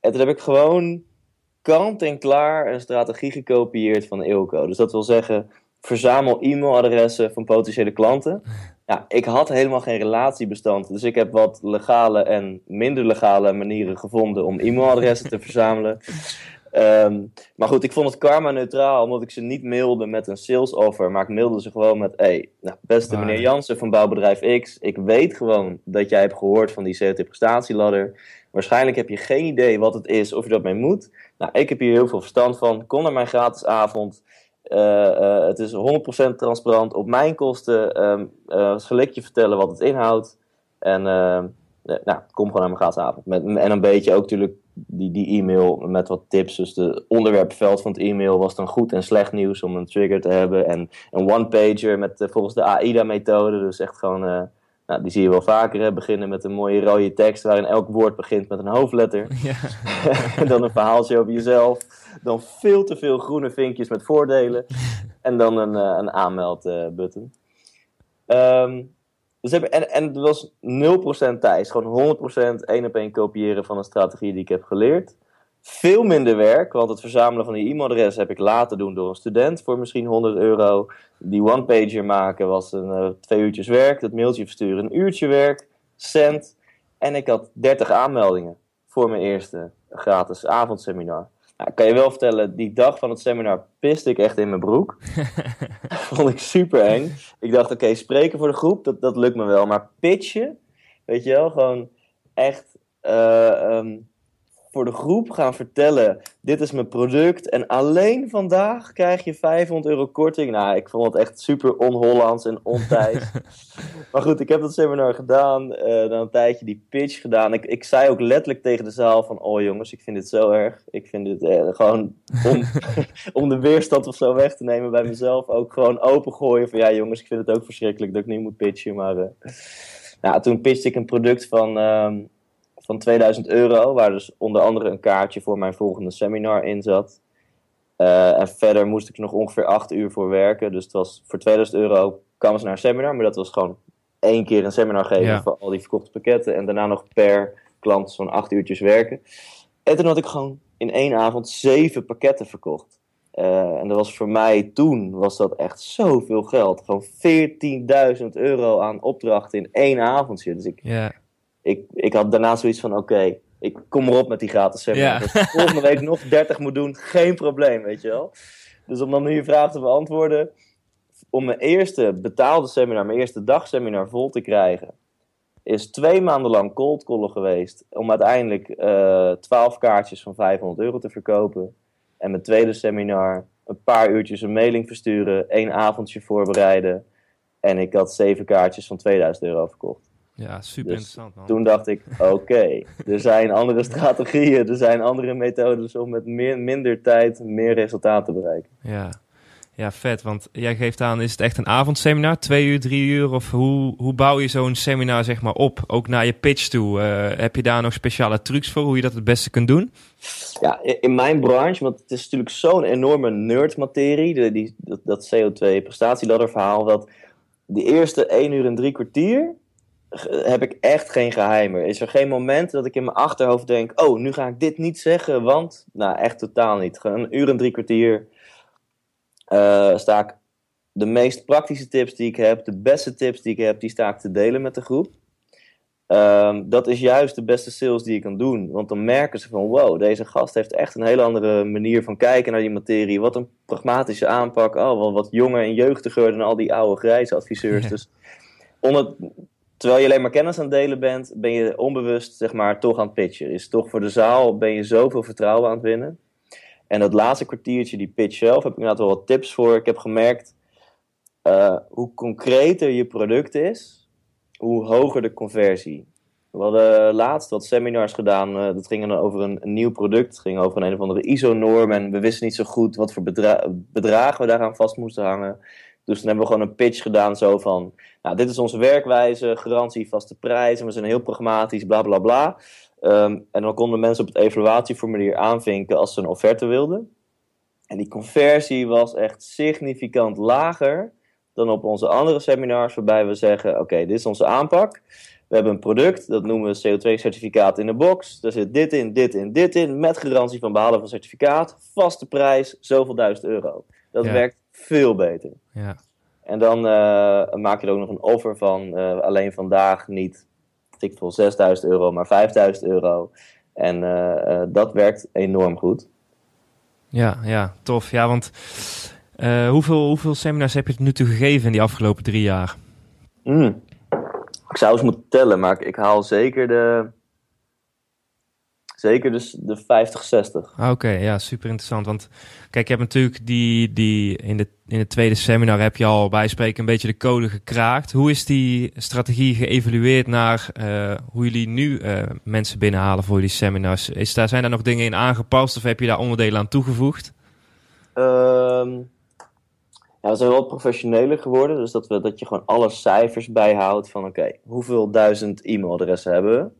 En toen heb ik gewoon kant en klaar een strategie gekopieerd van Ilko. Dus dat wil zeggen, verzamel e-mailadressen van potentiële klanten. (laughs) Ja, ik had helemaal geen relatiebestand. Dus ik heb wat legale en minder legale manieren gevonden om e-mailadressen te verzamelen. (laughs) Um, maar goed, ik vond het karma neutraal, omdat ik ze niet mailde met een sales offer, maar ik mailde ze gewoon met: hey, nou, beste meneer Jansen van bouwbedrijf X, ik weet gewoon dat jij hebt gehoord van die CT-prestatieladder. Waarschijnlijk heb je geen idee wat het is, of je dat mee moet. Nou, ik heb hier heel veel verstand van. Kom naar mijn gratis avond. Uh, uh, het is 100% transparant op mijn kosten. Um, uh, zal ik je vertellen wat het inhoudt. En nou, kom gewoon naar mijn gratis avond. Met, en een beetje ook natuurlijk die, die e-mail met wat tips. Dus de onderwerpveld van het e-mail was dan goed en slecht nieuws om een trigger te hebben. En een one-pager met volgens de AIDA-methode. Dus echt gewoon nou, die zie je wel vaker, hè? beginnen met een mooie rode tekst waarin elk woord begint met een hoofdletter. (laughs) Ja. (laughs) en dan een verhaaltje over jezelf. Dan veel te veel groene vinkjes met voordelen. (laughs) en dan een, uh, een aanmeldbutton. Um, dus en, en het was 0% Thijs. Gewoon 100% één op één kopiëren van een strategie die ik heb geleerd. Veel minder werk, want het verzamelen van die e-mailadres heb ik laten doen door een student voor misschien 100 euro. Die one-pager maken was een, uh, twee uurtjes werk. Dat mailtje versturen een uurtje werk. Cent. En ik had 30 aanmeldingen voor mijn eerste gratis avondseminar. Nou, kan je wel vertellen, die dag van het seminar piste ik echt in mijn broek. (laughs) Vond ik super eng. Ik dacht, oké, spreken voor de groep, dat, dat lukt me wel. Maar pitchen, weet je wel, gewoon echt... Uh, voor de groep gaan vertellen: dit is mijn product en alleen vandaag krijg je 500 euro korting. Nou, ik vond het echt super on-Hollands en ontijds. (laughs) maar goed, ik heb dat seminar gedaan, uh, dan een tijdje die pitch gedaan. Ik, ik zei ook letterlijk tegen de zaal van, oh jongens, ik vind dit zo erg. Ik vind dit uh, gewoon, om, (laughs) (laughs) om de weerstand of zo weg te nemen bij mezelf, ook gewoon opengooien van, ja jongens, ik vind het ook verschrikkelijk dat ik niet moet pitchen, maar... Uh, nou, toen pitchte ik een product van... Ehm, van 2000 euro, waar dus onder andere een kaartje voor mijn volgende seminar in zat. Uh, en verder moest ik nog ongeveer 8 uur voor werken. Dus het was voor 2000 euro kwamen ze naar een seminar, maar dat was gewoon één keer een seminar geven voor al die verkochte pakketten. En daarna nog per klant zo'n 8 uurtjes werken. En toen had ik gewoon in één avond zeven pakketten verkocht. Uh, en dat was voor mij toen was dat echt zoveel geld. Gewoon 14.000 euro aan opdrachten in één avondje. Dus ik, ik, ik had daarna zoiets van: oké, ik kom erop met die gratis seminar. Ja. Dus volgende week nog 30 moet doen, geen probleem, weet je wel. Dus om dan nu je vraag te beantwoorden, om mijn eerste betaalde seminar, mijn eerste dagseminar vol te krijgen, is twee maanden lang cold callen geweest. Om uiteindelijk uh, eh, 12 kaartjes van 500 euro te verkopen. En mijn tweede seminar, een paar uurtjes een mailing versturen, één avondje voorbereiden. En ik had zeven kaartjes van 2000 euro verkocht. Ja, super dus interessant man. Toen dacht ik, oké, (laughs) er zijn andere strategieën, er zijn andere methodes om met meer, minder tijd meer resultaat te bereiken. Ja. ja, vet. Want jij geeft aan, is het echt een avondseminar, twee uur, drie uur? Of hoe, hoe bouw je zo'n seminar zeg maar op, ook naar je pitch toe? Uh, heb je daar nog speciale trucs voor, hoe je dat het beste kunt doen? Ja, in mijn branche, want het is natuurlijk zo'n enorme nerdmaterie, die, dat, dat CO2 prestatieladder verhaal, dat de eerste één uur en drie kwartier heb ik echt geen geheimen. Is er geen moment dat ik in mijn achterhoofd denk: oh, nu ga ik dit niet zeggen, want. Nou, echt totaal niet. Een uur en drie kwartier uh, sta ik de meest praktische tips die ik heb, de beste tips die ik heb, die sta ik te delen met de groep. Um, dat is juist de beste sales die je kan doen. Want dan merken ze van wow, deze gast heeft echt een hele andere manier van kijken naar die materie. Wat een pragmatische aanpak. Oh, wel wat jonger en jeugdiger dan al die oude grijze adviseurs. (laughs) Dus onder, terwijl je alleen maar kennis aan het delen bent, ben je onbewust zeg maar toch aan het pitchen. Is toch voor de zaal ben je zoveel vertrouwen aan het winnen. En dat laatste kwartiertje, die pitch zelf, heb ik inderdaad wel wat tips voor. Ik heb gemerkt uh, hoe concreter je product is, hoe hoger de conversie. We hadden laatst wat seminars gedaan. Uh, dat ging over een, nieuw product. Het ging over een, een of andere ISO-norm. En we wisten niet zo goed wat voor bedra bedragen we daaraan vast moesten hangen. Dus dan hebben we gewoon een pitch gedaan zo van... Nou, dit is onze werkwijze, garantie, vaste prijzen. We zijn heel pragmatisch, bla bla bla. Um, en dan konden mensen op het evaluatieformulier aanvinken als ze een offerte wilden. En die conversie was echt significant lager dan op onze andere seminars, waarbij we zeggen: Oké, dit is onze aanpak. We hebben een product, dat noemen we CO2-certificaat in de box. Daar zit dit in, dit in, dit in, met garantie van behalen van certificaat. Vaste prijs, zoveel duizend euro. Dat werkt veel beter. Ja. En dan uh, maak je er ook nog een offer van uh, alleen vandaag niet, ik veel 6000 euro, maar 5000 euro. En uh, dat werkt enorm goed. Ja, ja, tof. Ja, want hoeveel, hoeveel seminars heb je het nu toe gegeven in die afgelopen drie jaar? Mm. Ik zou eens moeten tellen, maar ik, ik haal zeker de Zeker dus de 50, 60. Ah, oké, ja, super interessant. Want kijk, je hebt natuurlijk die, die in, de, in het tweede seminar heb je al bij spreken een beetje de code gekraakt. Hoe is die strategie geëvalueerd naar uh, hoe jullie nu uh, mensen binnenhalen voor jullie seminars? Is daar, zijn daar nog dingen in aangepast of heb je daar onderdelen aan toegevoegd? Um, ja, we zijn wel professioneler geworden. Dus dat, we, dat je gewoon alle cijfers bijhoudt van oké, hoeveel duizend e-mailadressen hebben we?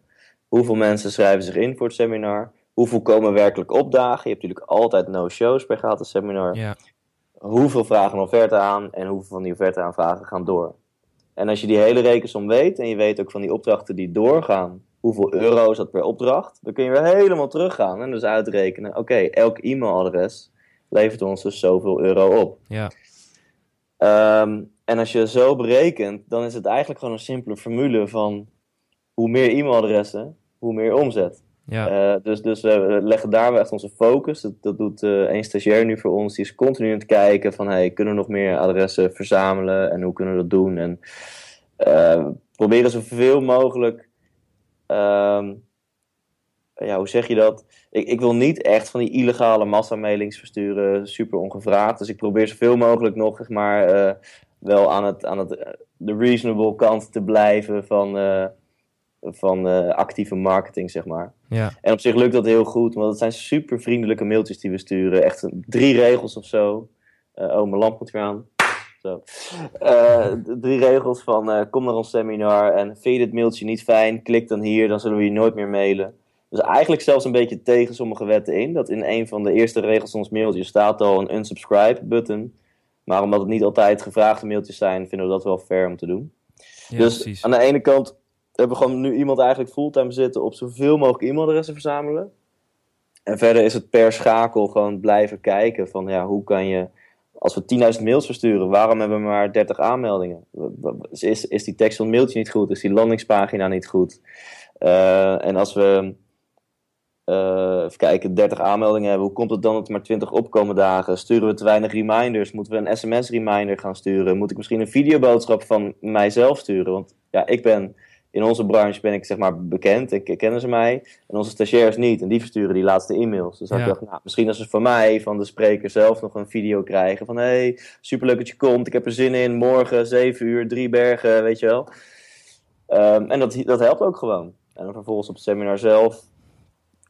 Hoeveel mensen schrijven zich in voor het seminar? Hoeveel komen werkelijk opdagen? Je hebt natuurlijk altijd no-shows bij gratis seminar. Ja. Hoeveel vragen een offerte aan en hoeveel van die offerte aanvragen gaan door? En als je die hele rekensom weet en je weet ook van die opdrachten die doorgaan, hoeveel euro is dat per opdracht, dan kun je weer helemaal teruggaan en dus uitrekenen, oké, elk e-mailadres levert ons dus zoveel euro op. Ja. Um, en als je zo berekent, dan is het eigenlijk gewoon een simpele formule van hoe meer e-mailadressen, hoe meer omzet. Ja. Uh, dus, dus we leggen daar wel echt onze focus. Dat, dat doet uh, een stagiair nu voor ons. Die is continu aan het kijken van, hey, kunnen we nog meer adressen verzamelen en hoe kunnen we dat doen? En uh, proberen zoveel mogelijk, um, ja, hoe zeg je dat? Ik, ik wil niet echt van die illegale massamailings versturen, super ongevraagd. Dus ik probeer zoveel mogelijk nog, zeg maar, wel aan het, aan het de reasonable kant te blijven van van uh, actieve marketing, zeg maar. Ja. En op zich lukt dat heel goed, want het zijn super vriendelijke mailtjes die we sturen. Echt drie regels of zo. Uh, oh, mijn lamp moet weer aan. Zo. Uh, drie regels van kom naar ons seminar en vind je dit mailtje niet fijn, klik dan hier, dan zullen we je nooit meer mailen. Dus eigenlijk zelfs een beetje tegen sommige wetten in. Dat in een van de eerste regels van ons mailtje staat al een unsubscribe button. Maar omdat het niet altijd gevraagde mailtjes zijn, vinden we dat wel fair om te doen. Ja, dus precies. aan de ene kant hebben we gewoon nu iemand eigenlijk fulltime zitten op zoveel mogelijk e-mailadressen verzamelen. En verder is het per schakel gewoon blijven kijken van ja, hoe kan je, als we 10.000 mails versturen, waarom hebben we maar 30 aanmeldingen? Is, is die tekst van mailtje niet goed? Is die landingspagina niet goed? Uh, en als we, uh, even kijken, 30 aanmeldingen hebben, hoe komt het dan dat er maar 20 opkomen dagen? Sturen we te weinig reminders? Moeten we een sms-reminder gaan sturen? Moet ik misschien een videoboodschap van mijzelf sturen? Want ja, ik ben in onze branche ben ik zeg maar bekend, ik, kennen ze mij. En onze stagiairs niet. En die versturen die laatste e-mails. Dus ja. ik dacht, nou, misschien als ze van mij, van de spreker zelf, nog een video krijgen. Van, hey, superleuk dat je komt. Ik heb er zin in. Morgen, 7 uur, drie bergen, weet je wel. Um, en dat, dat helpt ook gewoon. En dan vervolgens op het seminar zelf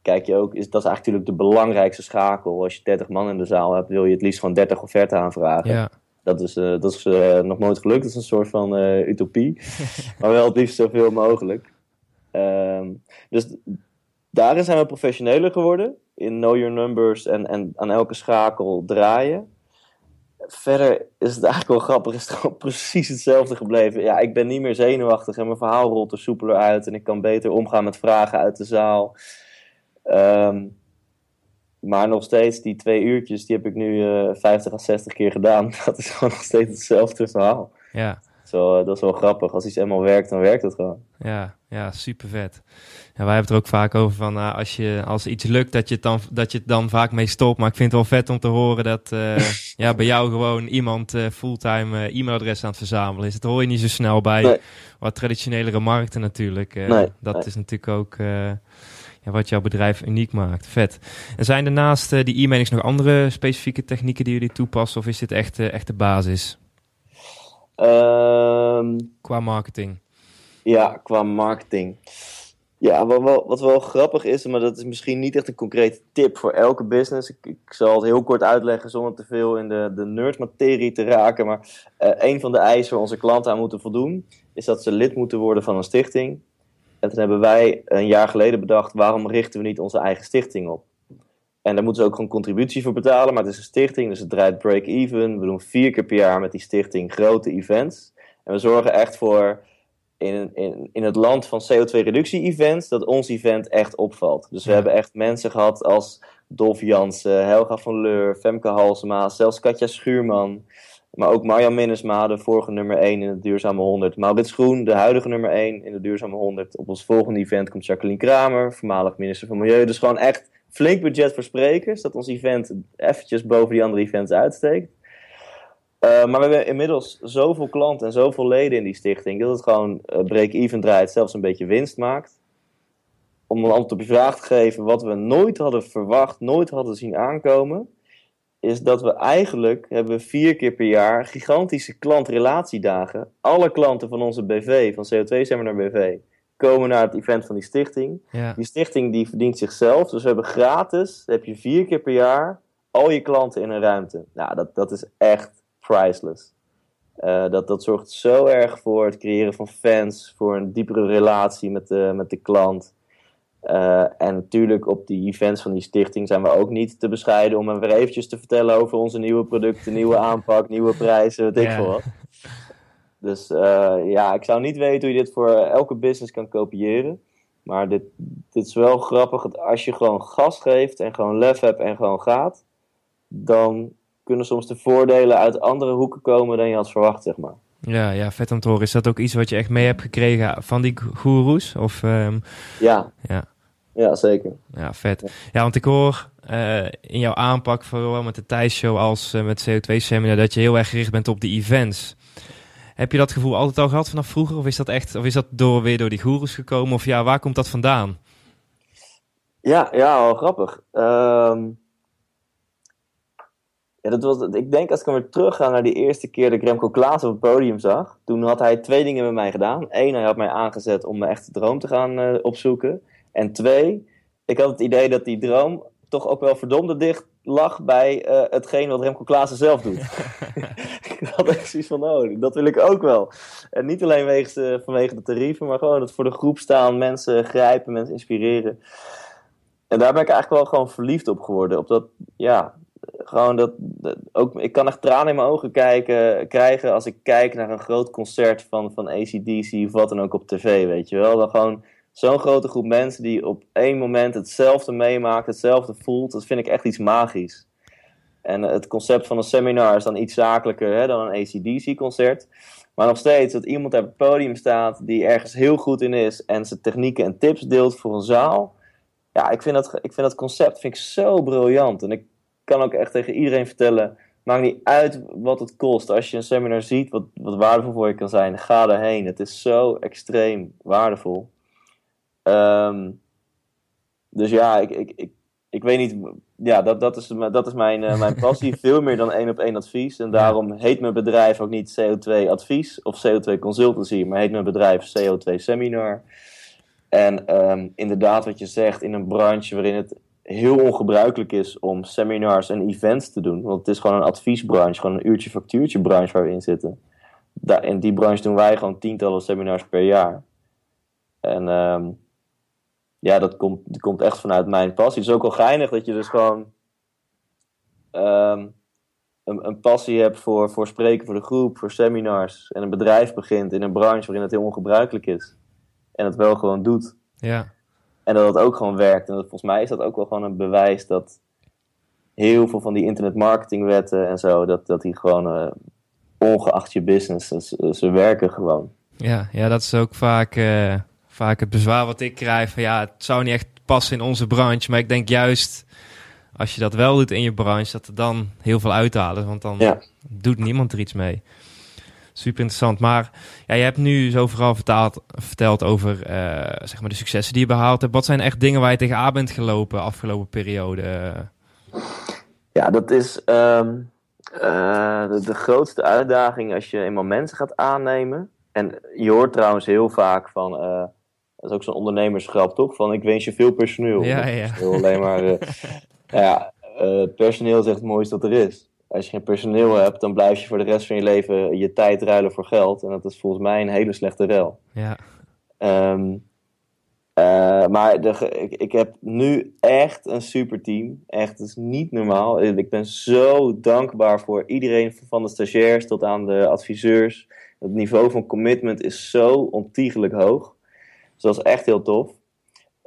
kijk je ook, is, dat is eigenlijk natuurlijk de belangrijkste schakel. Als je 30 man in de zaal hebt, wil je het liefst gewoon 30 offerten aanvragen. Ja. Dat is, uh, dat is uh, nog nooit gelukt. Dat is een soort van uh, utopie. (laughs) maar wel het liefst zoveel mogelijk. Um, dus daarin zijn we professioneler geworden. In know your numbers en, en aan elke schakel draaien. Verder is het eigenlijk wel grappig. Is het gewoon (laughs) precies hetzelfde gebleven. Ja, ik ben niet meer zenuwachtig en mijn verhaal rolt er soepeler uit. En ik kan beter omgaan met vragen uit de zaal. Um, maar nog steeds, die twee uurtjes, die heb ik nu uh, 50 à 60 keer gedaan. (laughs) Dat is gewoon nog steeds hetzelfde verhaal. Ja. Zo, uh, dat is wel grappig. Als iets eenmaal werkt, dan werkt het gewoon. Ja, ja super vet. Ja, wij hebben het er ook vaak over van uh, als, je, als iets lukt, dat je, het dan, dat je het dan vaak mee stopt. Maar ik vind het wel vet om te horen dat (laughs) ja, bij jou gewoon iemand fulltime e-mailadres aan het verzamelen is. Dat hoor je niet zo snel bij Nee. wat traditionelere markten natuurlijk. Nee, dat nee. is natuurlijk ook ja, wat jouw bedrijf uniek maakt. Vet. En zijn er naast uh, die e-mailings nog andere specifieke technieken die jullie toepassen? Of is dit echt, uh, echt de basis? Um, qua marketing. Ja, qua marketing. Ja, wat wel, wat wel grappig is, maar dat is misschien niet echt een concrete tip voor elke business. Ik, ik zal het heel kort uitleggen zonder te veel in de, de nerdmaterie te raken. Maar uh, een van de eisen waar onze klanten aan moeten voldoen, is dat ze lid moeten worden van een stichting. En toen hebben wij een jaar geleden bedacht, waarom richten we niet onze eigen stichting op? En daar moeten ze ook gewoon contributie voor betalen, maar het is een stichting, dus het draait break-even. We doen vier keer per jaar met die stichting grote events. En we zorgen echt voor, in, in, in het land van CO2-reductie-events, dat ons event echt opvalt. Dus we Ja. hebben echt mensen gehad als Dolf Jansen, Helga van Leur, Femke Halsema, zelfs Katja Schuurman. Maar ook Marjan Minnesma, de vorige nummer 1 in de Duurzame 100. Maurits Groen, de huidige nummer 1 in de Duurzame 100. Op ons volgende event komt Jacqueline Kramer, voormalig minister van Milieu. Dus gewoon echt flink budget voor sprekers, dat ons event eventjes boven die andere events uitsteekt. Uh, maar we hebben inmiddels zoveel klanten en zoveel leden in die stichting, dat het gewoon uh, break-even draait, zelfs een beetje winst maakt. om een antwoord op je vraag te geven, wat we nooit hadden verwacht, nooit hadden zien aankomen, is dat we eigenlijk hebben vier keer per jaar gigantische klantrelatiedagen. Alle klanten van onze BV, van CO2 Seminar BV, komen naar het event van die stichting. Ja. Die stichting die verdient zichzelf, dus we hebben gratis, heb je vier keer per jaar, al je klanten in een ruimte. Nou, dat, dat is echt priceless. Uh, dat, dat zorgt zo erg voor het creëren van fans, voor een diepere relatie met de, met de klant. Uh, en natuurlijk op die events van die stichting zijn we ook niet te bescheiden om even eventjes te vertellen over onze nieuwe producten, nieuwe (laughs) aanpak, nieuwe prijzen, weet ik wat. Dus uh, ja, ik zou niet weten hoe je dit voor elke business kan kopiëren. Maar dit, dit is wel grappig. dat Als je gewoon gas geeft en gewoon lef hebt en gewoon gaat, dan kunnen soms de voordelen uit andere hoeken komen dan je had verwacht, zeg maar. Ja, ja, vet om te horen. Is dat ook iets wat je echt mee hebt gekregen van die goeroes? Of, ehm, Ja, ja, ja zeker. ja, vet. Ja, want ik hoor eh, in jouw aanpak, vooral met de Thijs-show als eh, met CO2-seminar, dat je heel erg gericht bent op de events. Heb je dat gevoel altijd al gehad vanaf vroeger? Of is dat echt, of is dat door, weer door die goeroes gekomen? Of ja, waar komt dat vandaan? Ja, ja, wel grappig. Ehm, ja, dat was, ik denk als ik weer terugga naar die eerste keer dat ik Remco Klaas op het podium zag. Toen had hij twee dingen met mij gedaan. Eén, hij had mij aangezet om mijn echte droom te gaan uh, opzoeken. En twee, ik had het idee dat die droom toch ook wel verdomde dicht lag bij uh, hetgeen wat Remco Klaassen zelf doet. (laughs) ik had echt zoiets van, oh, dat wil ik ook wel. En niet alleen wegens, vanwege de tarieven, maar gewoon het voor de groep staan, mensen grijpen, mensen inspireren. En daar ben ik eigenlijk wel gewoon verliefd op geworden. Op dat, ja, gewoon dat, ook, ik kan echt tranen in mijn ogen kijken, krijgen als ik kijk naar een groot concert van, van ACDC of wat dan ook op tv, weet je wel. Dan gewoon zo'n grote groep mensen die op één moment hetzelfde meemaakt, hetzelfde voelt, dat vind ik echt iets magisch. En het concept van een seminar is dan iets zakelijker hè, dan een ACDC-concert. Maar nog steeds dat iemand op het podium staat die ergens heel goed in is en zijn technieken en tips deelt voor een zaal. Ja, ik vind dat, ik vind dat concept vind ik zo briljant. En ik kan ook echt tegen iedereen vertellen, maakt niet uit wat het kost. Als je een seminar ziet wat, wat waardevol voor je kan zijn, ga erheen. Het is zo extreem waardevol. Um, dus ja, ik, ik, ik, ik weet niet. Ja, dat, dat is, dat is mijn, uh, mijn (laughs) passie. Veel meer dan één op één advies. En daarom heet mijn bedrijf ook niet CO2 Advies of CO2 Consultancy, maar heet mijn bedrijf CO2 Seminar. En um, inderdaad, wat je zegt, in een branche waarin het heel ongebruikelijk is om seminars en events te doen. Want het is gewoon een adviesbranche, gewoon een uurtje factuurtje branche waar we in zitten. Daar, in die branche doen wij gewoon tientallen seminars per jaar. En um, ja, dat komt, komt echt vanuit mijn passie. Het is ook wel geinig dat je dus gewoon een, een, passie hebt voor, voor spreken voor de groep, voor seminars. En een bedrijf begint in een branche waarin het heel ongebruikelijk is. En het wel gewoon doet. Ja. En dat het ook gewoon werkt. En dat, volgens mij is dat ook wel gewoon een bewijs dat heel veel van die internetmarketingwetten en zo, dat, dat die gewoon uh, ongeacht je business, ze, ze werken gewoon. Ja, ja, dat is ook vaak, uh, vaak het bezwaar wat ik krijg. Van, ja, het zou niet echt passen in onze branche. Maar ik denk juist, als je dat wel doet in je branche, dat er dan heel veel uithalen. Want dan ja. doet niemand er iets mee. Super interessant. Maar ja, je hebt nu zo vooral vertaald, verteld over uh, zeg maar de successen die je behaald hebt. Wat zijn echt dingen waar je tegenaan bent gelopen afgelopen periode? Ja, dat is um, uh, de, de, grootste uitdaging als je eenmaal mensen gaat aannemen. En je hoort trouwens heel vaak van, uh, dat is ook zo'n ondernemersgrap toch? Van ik wens je veel personeel. Ja, ja. Alleen maar, (laughs) ja, personeel is echt het mooiste wat er is als je geen personeel hebt, dan blijf je voor de rest van je leven je tijd ruilen voor geld. En dat is volgens mij een hele slechte ruil. Ja. Um, uh, maar de, ik, ik, heb nu echt een super team. Echt, het is niet normaal. Ik ben zo dankbaar voor iedereen, van de stagiairs tot aan de adviseurs. Het niveau van commitment is zo ontiegelijk hoog. Dus dat is echt heel tof.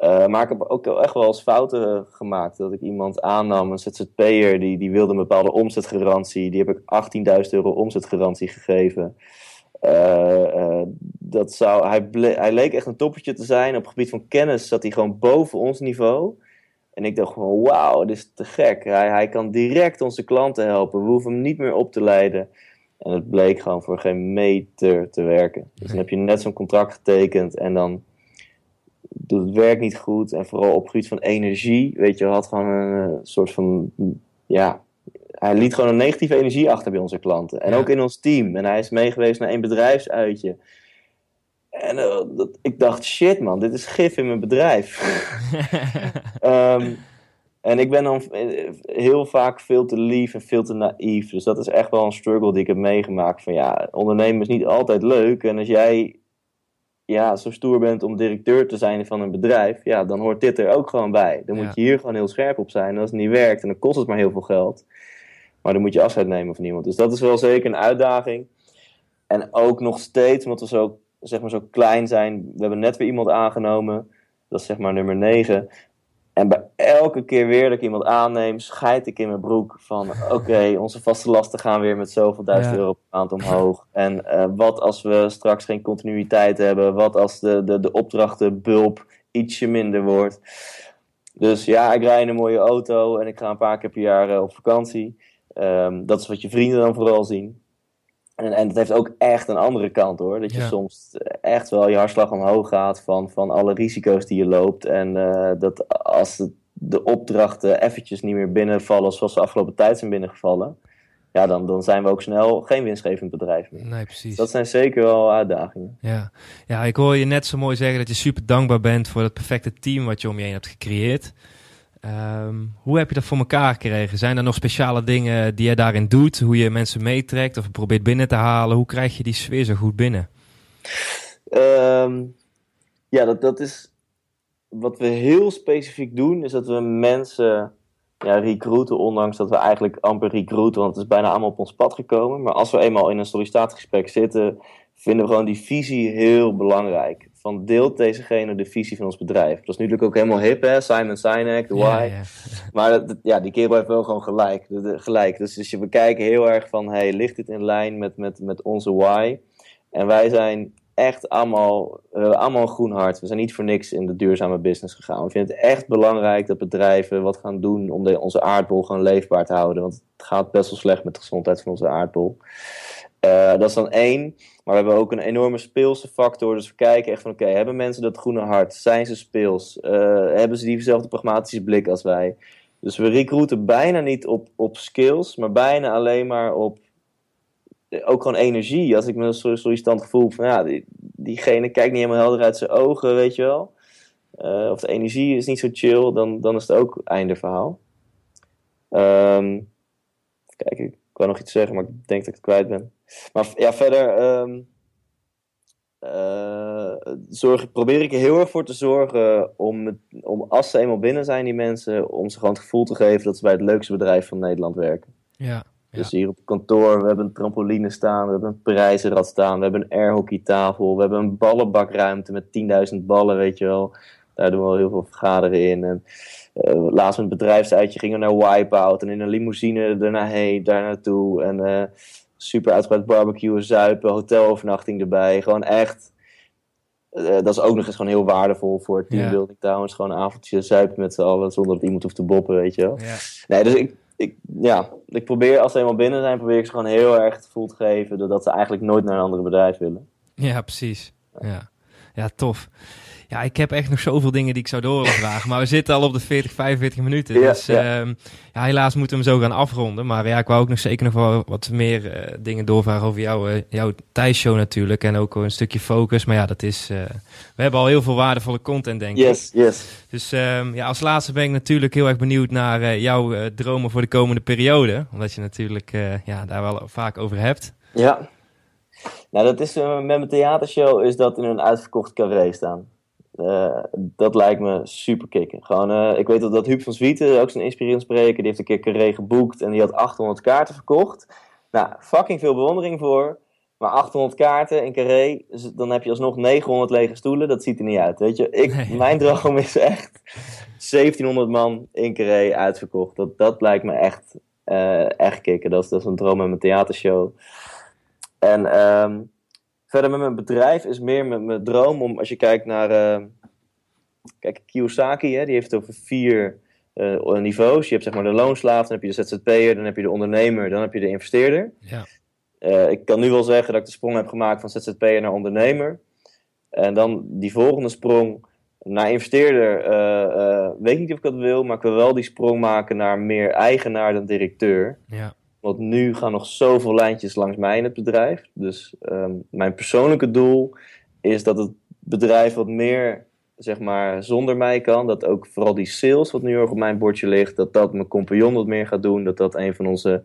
Uh, maar ik heb ook echt wel eens fouten gemaakt. Dat ik iemand aannam, een ZZP'er, die, die wilde een bepaalde omzetgarantie. Die heb ik 18.000 euro omzetgarantie gegeven. Uh, uh, dat zou, hij, hij leek echt een toppertje te zijn. Op het gebied van kennis zat hij gewoon boven ons niveau. En ik dacht gewoon, wauw, dit is te gek. Hij, hij kan direct onze klanten helpen. We hoeven hem niet meer op te leiden. En het bleek gewoon voor geen meter te werken. Dus dan heb je net zo'n contract getekend en dan doet het werk niet goed. En vooral op het gebied van energie. Weet je, had gewoon een soort van. Ja, hij liet gewoon een negatieve energie achter bij onze klanten. En ook in ons team. En hij is meegeweest naar een bedrijfsuitje. En uh, dat, ik dacht, shit man, dit is gif in mijn bedrijf. um, (laughs) en ik ben dan heel vaak veel te lief en veel te naïef. Dus dat is echt wel een struggle die ik heb meegemaakt. Van ja, ondernemen is niet altijd leuk. En als jij ja, zo stoer bent om directeur te zijn van een bedrijf, ja, dan hoort dit er ook gewoon bij. Dan moet je hier gewoon heel scherp op zijn. En als het niet werkt, en dan kost het maar heel veel geld. Maar dan moet je afscheid nemen van iemand. Dus dat is wel zeker een uitdaging. En ook nog steeds, omdat we zo, zeg maar, zo klein zijn. We hebben net weer iemand aangenomen. Dat is zeg maar nummer 9. Elke keer weer dat ik iemand aanneem, scheid ik in mijn broek van oké, onze vaste lasten gaan weer met zoveel duizend euro per maand omhoog. En uh, wat als we straks geen continuïteit hebben? Wat als de, de, de opdrachtenbulp ietsje minder wordt? Dus ja, ik rij in een mooie auto en ik ga een paar keer per jaar uh, op vakantie. Um, dat is wat je vrienden dan vooral zien. En, en het heeft ook echt een andere kant hoor. Dat je soms echt wel je hartslag omhoog gaat van, van alle risico's die je loopt. En uh, dat als de, de opdrachten eventjes niet meer binnenvallen zoals ze afgelopen tijd zijn binnengevallen. Ja, dan, dan zijn we ook snel geen winstgevend bedrijf meer. Nee, precies. Dat zijn zeker wel uitdagingen. Ja. ja, ik hoor je net zo mooi zeggen dat je super dankbaar bent voor het perfecte team wat je om je heen hebt gecreëerd. Um, hoe heb je dat voor elkaar gekregen? Zijn er nog speciale dingen die je daarin doet? Hoe je mensen meetrekt of probeert binnen te halen? Hoe krijg je die sfeer zo goed binnen? Um, ja, dat, dat is wat we heel specifiek doen, is dat we mensen ja, recruiten, ondanks dat we eigenlijk amper recruiten, want het is bijna allemaal op ons pad gekomen. Maar als we eenmaal in een sollicitatiegesprek zitten, vinden we gewoon die visie heel belangrijk van deelt dezegene de visie van ons bedrijf. Dat is natuurlijk ook helemaal hip, hè? Simon Sinek, de why. Ja, (laughs) Maar dat, ja, die kerel heeft wel gewoon gelijk. gelijk. Dus, dus we kijken heel erg van, hey, ligt dit in lijn met, met, met onze why? En wij zijn echt allemaal, uh, allemaal een groen hart. We zijn niet voor niks in de duurzame business gegaan. We vinden het echt belangrijk dat bedrijven wat gaan doen om de, onze aardbol gewoon leefbaar te houden. Want het gaat best wel slecht met de gezondheid van onze aardbol. Uh, dat is dan één. Maar we hebben ook een enorme speelse factor. Dus we kijken echt van, oké, hebben mensen dat groene hart? Zijn ze speels? Uh, hebben ze diezelfde pragmatische blik als wij? Dus we recruiten bijna niet op, op skills, maar bijna alleen maar op ook gewoon energie. Als ik me zo sollicitant gevoel van, ja, die, diegene kijkt niet helemaal helder uit zijn ogen, weet je wel. Uh, of de energie is niet zo chill, dan, dan is het ook einde verhaal. Um, kijk, ik wou nog iets zeggen, maar ik denk dat ik het kwijt ben. Maar ja, verder um, zorg, probeer ik er heel erg voor te zorgen om, om, als ze eenmaal binnen zijn, die mensen, om ze gewoon het gevoel te geven dat ze bij het leukste bedrijf van Nederland werken. Ja. Dus hier op kantoor, we hebben een trampoline staan, we hebben een prijzenrad staan, we hebben een airhockeytafel, we hebben een ballenbakruimte met 10.000 ballen, weet je wel. Daar doen we al heel veel vergaderen in. En, uh, laatst met het bedrijfsuitje gingen we naar Wipeout en in een limousine daarna heen, daar naartoe. En uh, super uitgebreid barbecue, zuipen, hotelovernachting erbij. Gewoon echt. Uh, dat is ook nog eens gewoon heel waardevol voor teambuilding ja. trouwens. Gewoon een avondje zuipen met z'n allen zonder dat iemand hoeft te boppen, weet je wel. Nee, dus ik, ik, ja, ik probeer als ze eenmaal binnen zijn, probeer ik ze gewoon heel erg het gevoel te geven dat ze eigenlijk nooit naar een ander bedrijf willen. Ja, precies. Ja, ja tof. Ja, ik heb echt nog zoveel dingen die ik zou doorvragen. (laughs) maar we zitten al op de 40, 45 minuten. Ja, dus ja. Um, ja, helaas moeten we hem zo gaan afronden. Maar ja, ik wou ook nog zeker nog wel wat meer uh, dingen doorvragen over jou, uh, jouw Thijs-show natuurlijk. En ook een stukje focus. Maar ja, dat is... Uh, we hebben al heel veel waardevolle content, denk yes, ik. Yes, Dus um, ja, als laatste ben ik natuurlijk heel erg benieuwd naar jouw dromen voor de komende periode. Omdat je natuurlijk ja, daar wel vaak over hebt. Ja. Nou, dat is met mijn theatershow is dat in een uitverkocht carré staan. Uh, dat lijkt me super kicken. Gewoon, uh, ik weet dat, dat Huub van Zwieten, ook zo'n inspirerend spreker, die heeft een keer Carré geboekt en die had 800 kaarten verkocht. Nou, fucking veel bewondering voor. Maar 800 kaarten in Carré, dan heb je alsnog 900 lege stoelen. Dat ziet er niet uit, weet je. Ik, nee. Mijn droom is echt 1700 man in Carré uitverkocht. Dat, dat lijkt me echt, uh, echt kicken. Dat is, dat is een droom met mijn theatershow. En... Um, Verder met mijn bedrijf is meer mijn, mijn droom om, als je kijkt naar. Uh, kijk, Kiyosaki, hè, die heeft het over vier uh, niveaus. Je hebt zeg maar de loonslaaf, dan heb je de ZZP'er, dan heb je de ondernemer, dan heb je de investeerder. Ja. Uh, ik kan nu wel zeggen dat ik de sprong heb gemaakt van ZZP'er naar ondernemer. En dan die volgende sprong naar investeerder uh, weet ik niet of ik dat wil, maar ik wil wel die sprong maken naar meer eigenaar dan directeur. Ja. Want nu gaan nog zoveel lijntjes langs mij in het bedrijf. Dus ehm, mijn persoonlijke doel is dat het bedrijf wat meer zeg maar, zonder mij kan. Dat ook vooral die sales, wat nu ook op mijn bordje ligt, dat dat mijn compagnon wat meer gaat doen. Dat dat een van onze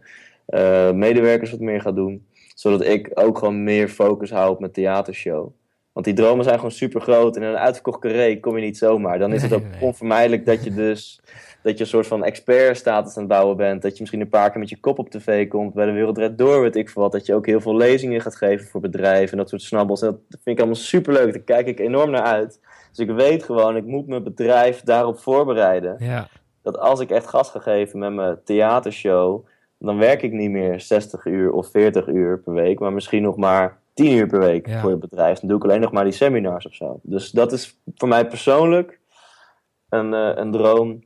uh, medewerkers wat meer gaat doen. Zodat ik ook gewoon meer focus hou op mijn theatershow. Want die dromen zijn gewoon super groot. En in een uitverkocht carré kom je niet zomaar. Dan is het ook onvermijdelijk dat je dus (laughs) dat je een soort van expert-status aan het bouwen bent. Dat je misschien een paar keer met je kop op tv komt. Bij de Wereld Door, weet ik veel wat. Dat je ook heel veel lezingen gaat geven voor bedrijven. En dat soort snabbels. En dat vind ik allemaal super leuk. Daar kijk ik enorm naar uit. Dus ik weet gewoon, ik moet mijn bedrijf daarop voorbereiden. Ja. Dat als ik echt gas ga geven met mijn theatershow. Dan werk ik niet meer 60 uur of 40 uur per week. Maar misschien nog maar 10 uur per week voor je bedrijf. Dan doe ik alleen nog maar die seminars of zo. Dus dat is voor mij persoonlijk een, uh, een droom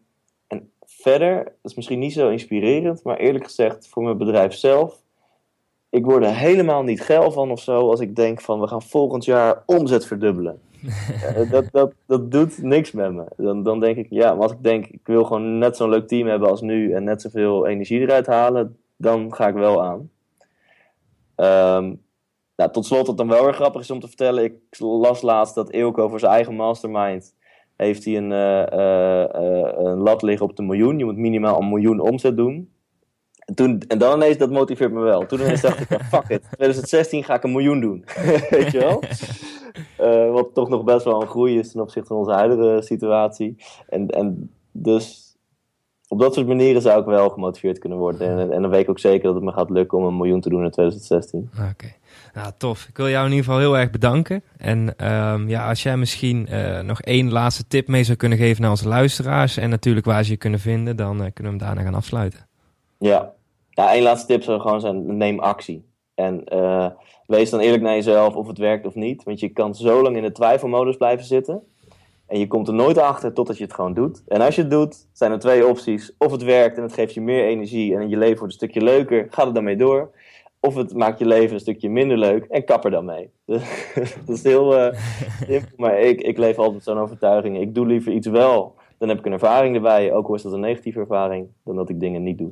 verder, dat is misschien niet zo inspirerend, maar eerlijk gezegd voor mijn bedrijf zelf. Ik word er helemaal niet geil van of zo als ik denk van we gaan volgend jaar omzet verdubbelen. (laughs) Eh, dat, dat, dat doet niks met me. Dan, dan denk ik, ja, maar als ik denk ik wil gewoon net zo'n leuk team hebben als nu en net zoveel energie eruit halen, dan ga ik wel aan. Um, nou, tot slot, wat dan wel weer grappig is om te vertellen. Ik las laatst dat Eelco voor zijn eigen mastermind heeft hij een, uh, uh, een lat liggen op de miljoen. Je moet minimaal een miljoen omzet doen. En, toen, en dan ineens, dat motiveert me wel. Toen ineens dacht ik, (laughs) fuck it, 2016 ga ik een miljoen doen. (laughs) Weet je wel? Uh, wat toch nog best wel een groei is ten opzichte van onze huidige situatie. En, en dus op dat soort manieren zou ik wel gemotiveerd kunnen worden. En, en dan weet ik ook zeker dat het me gaat lukken om een miljoen te doen in 2016. Oké. Nou, tof. Ik wil jou in ieder geval heel erg bedanken. En um, ja, als jij misschien uh, nog één laatste tip mee zou kunnen geven naar onze luisteraars en natuurlijk waar ze je kunnen vinden, dan uh, kunnen we hem daarna gaan afsluiten. Ja, ja één laatste tip zou gewoon zijn, neem actie. En uh, wees dan eerlijk naar jezelf of het werkt of niet. Want je kan zo lang in de twijfelmodus blijven zitten. En je komt er nooit achter totdat je het gewoon doet. En als je het doet, zijn er twee opties. Of het werkt en het geeft je meer energie en je leven wordt een stukje leuker. Ga er dan mee door. Of het maakt je leven een stukje minder leuk en kap er dan mee. (laughs) dat is heel uh, simpel, maar ik, ik leef altijd zo'n overtuiging. Ik doe liever iets wel, dan heb ik een ervaring erbij. Ook al is dat een negatieve ervaring, dan dat ik dingen niet doe.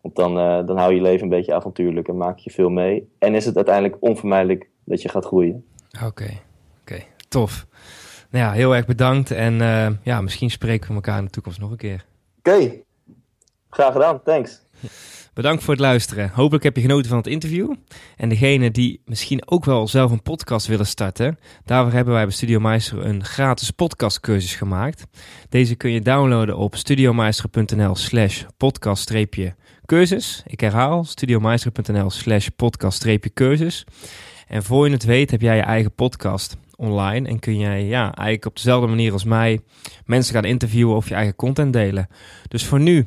Want dan, uh, dan hou je leven een beetje avontuurlijk en maak je veel mee. En is het uiteindelijk onvermijdelijk dat je gaat groeien. Oké, oké, okay. tof. Nou ja, heel erg bedankt. En uh, ja, misschien spreken we elkaar in de toekomst nog een keer. Oké, okay. graag gedaan. Thanks. Bedankt voor het luisteren. Hopelijk heb je genoten van het interview. En degene die misschien ook wel zelf een podcast willen starten, daarvoor hebben wij bij Studio Meister een gratis podcastcursus gemaakt. Deze kun je downloaden op studiomeister.nl slash podcast-cursus. Ik herhaal, studiomeister.nl slash podcast-cursus. En voor je het weet heb jij je eigen podcast online en kun jij ja, eigenlijk op dezelfde manier als mij mensen gaan interviewen of je eigen content delen. Dus voor nu,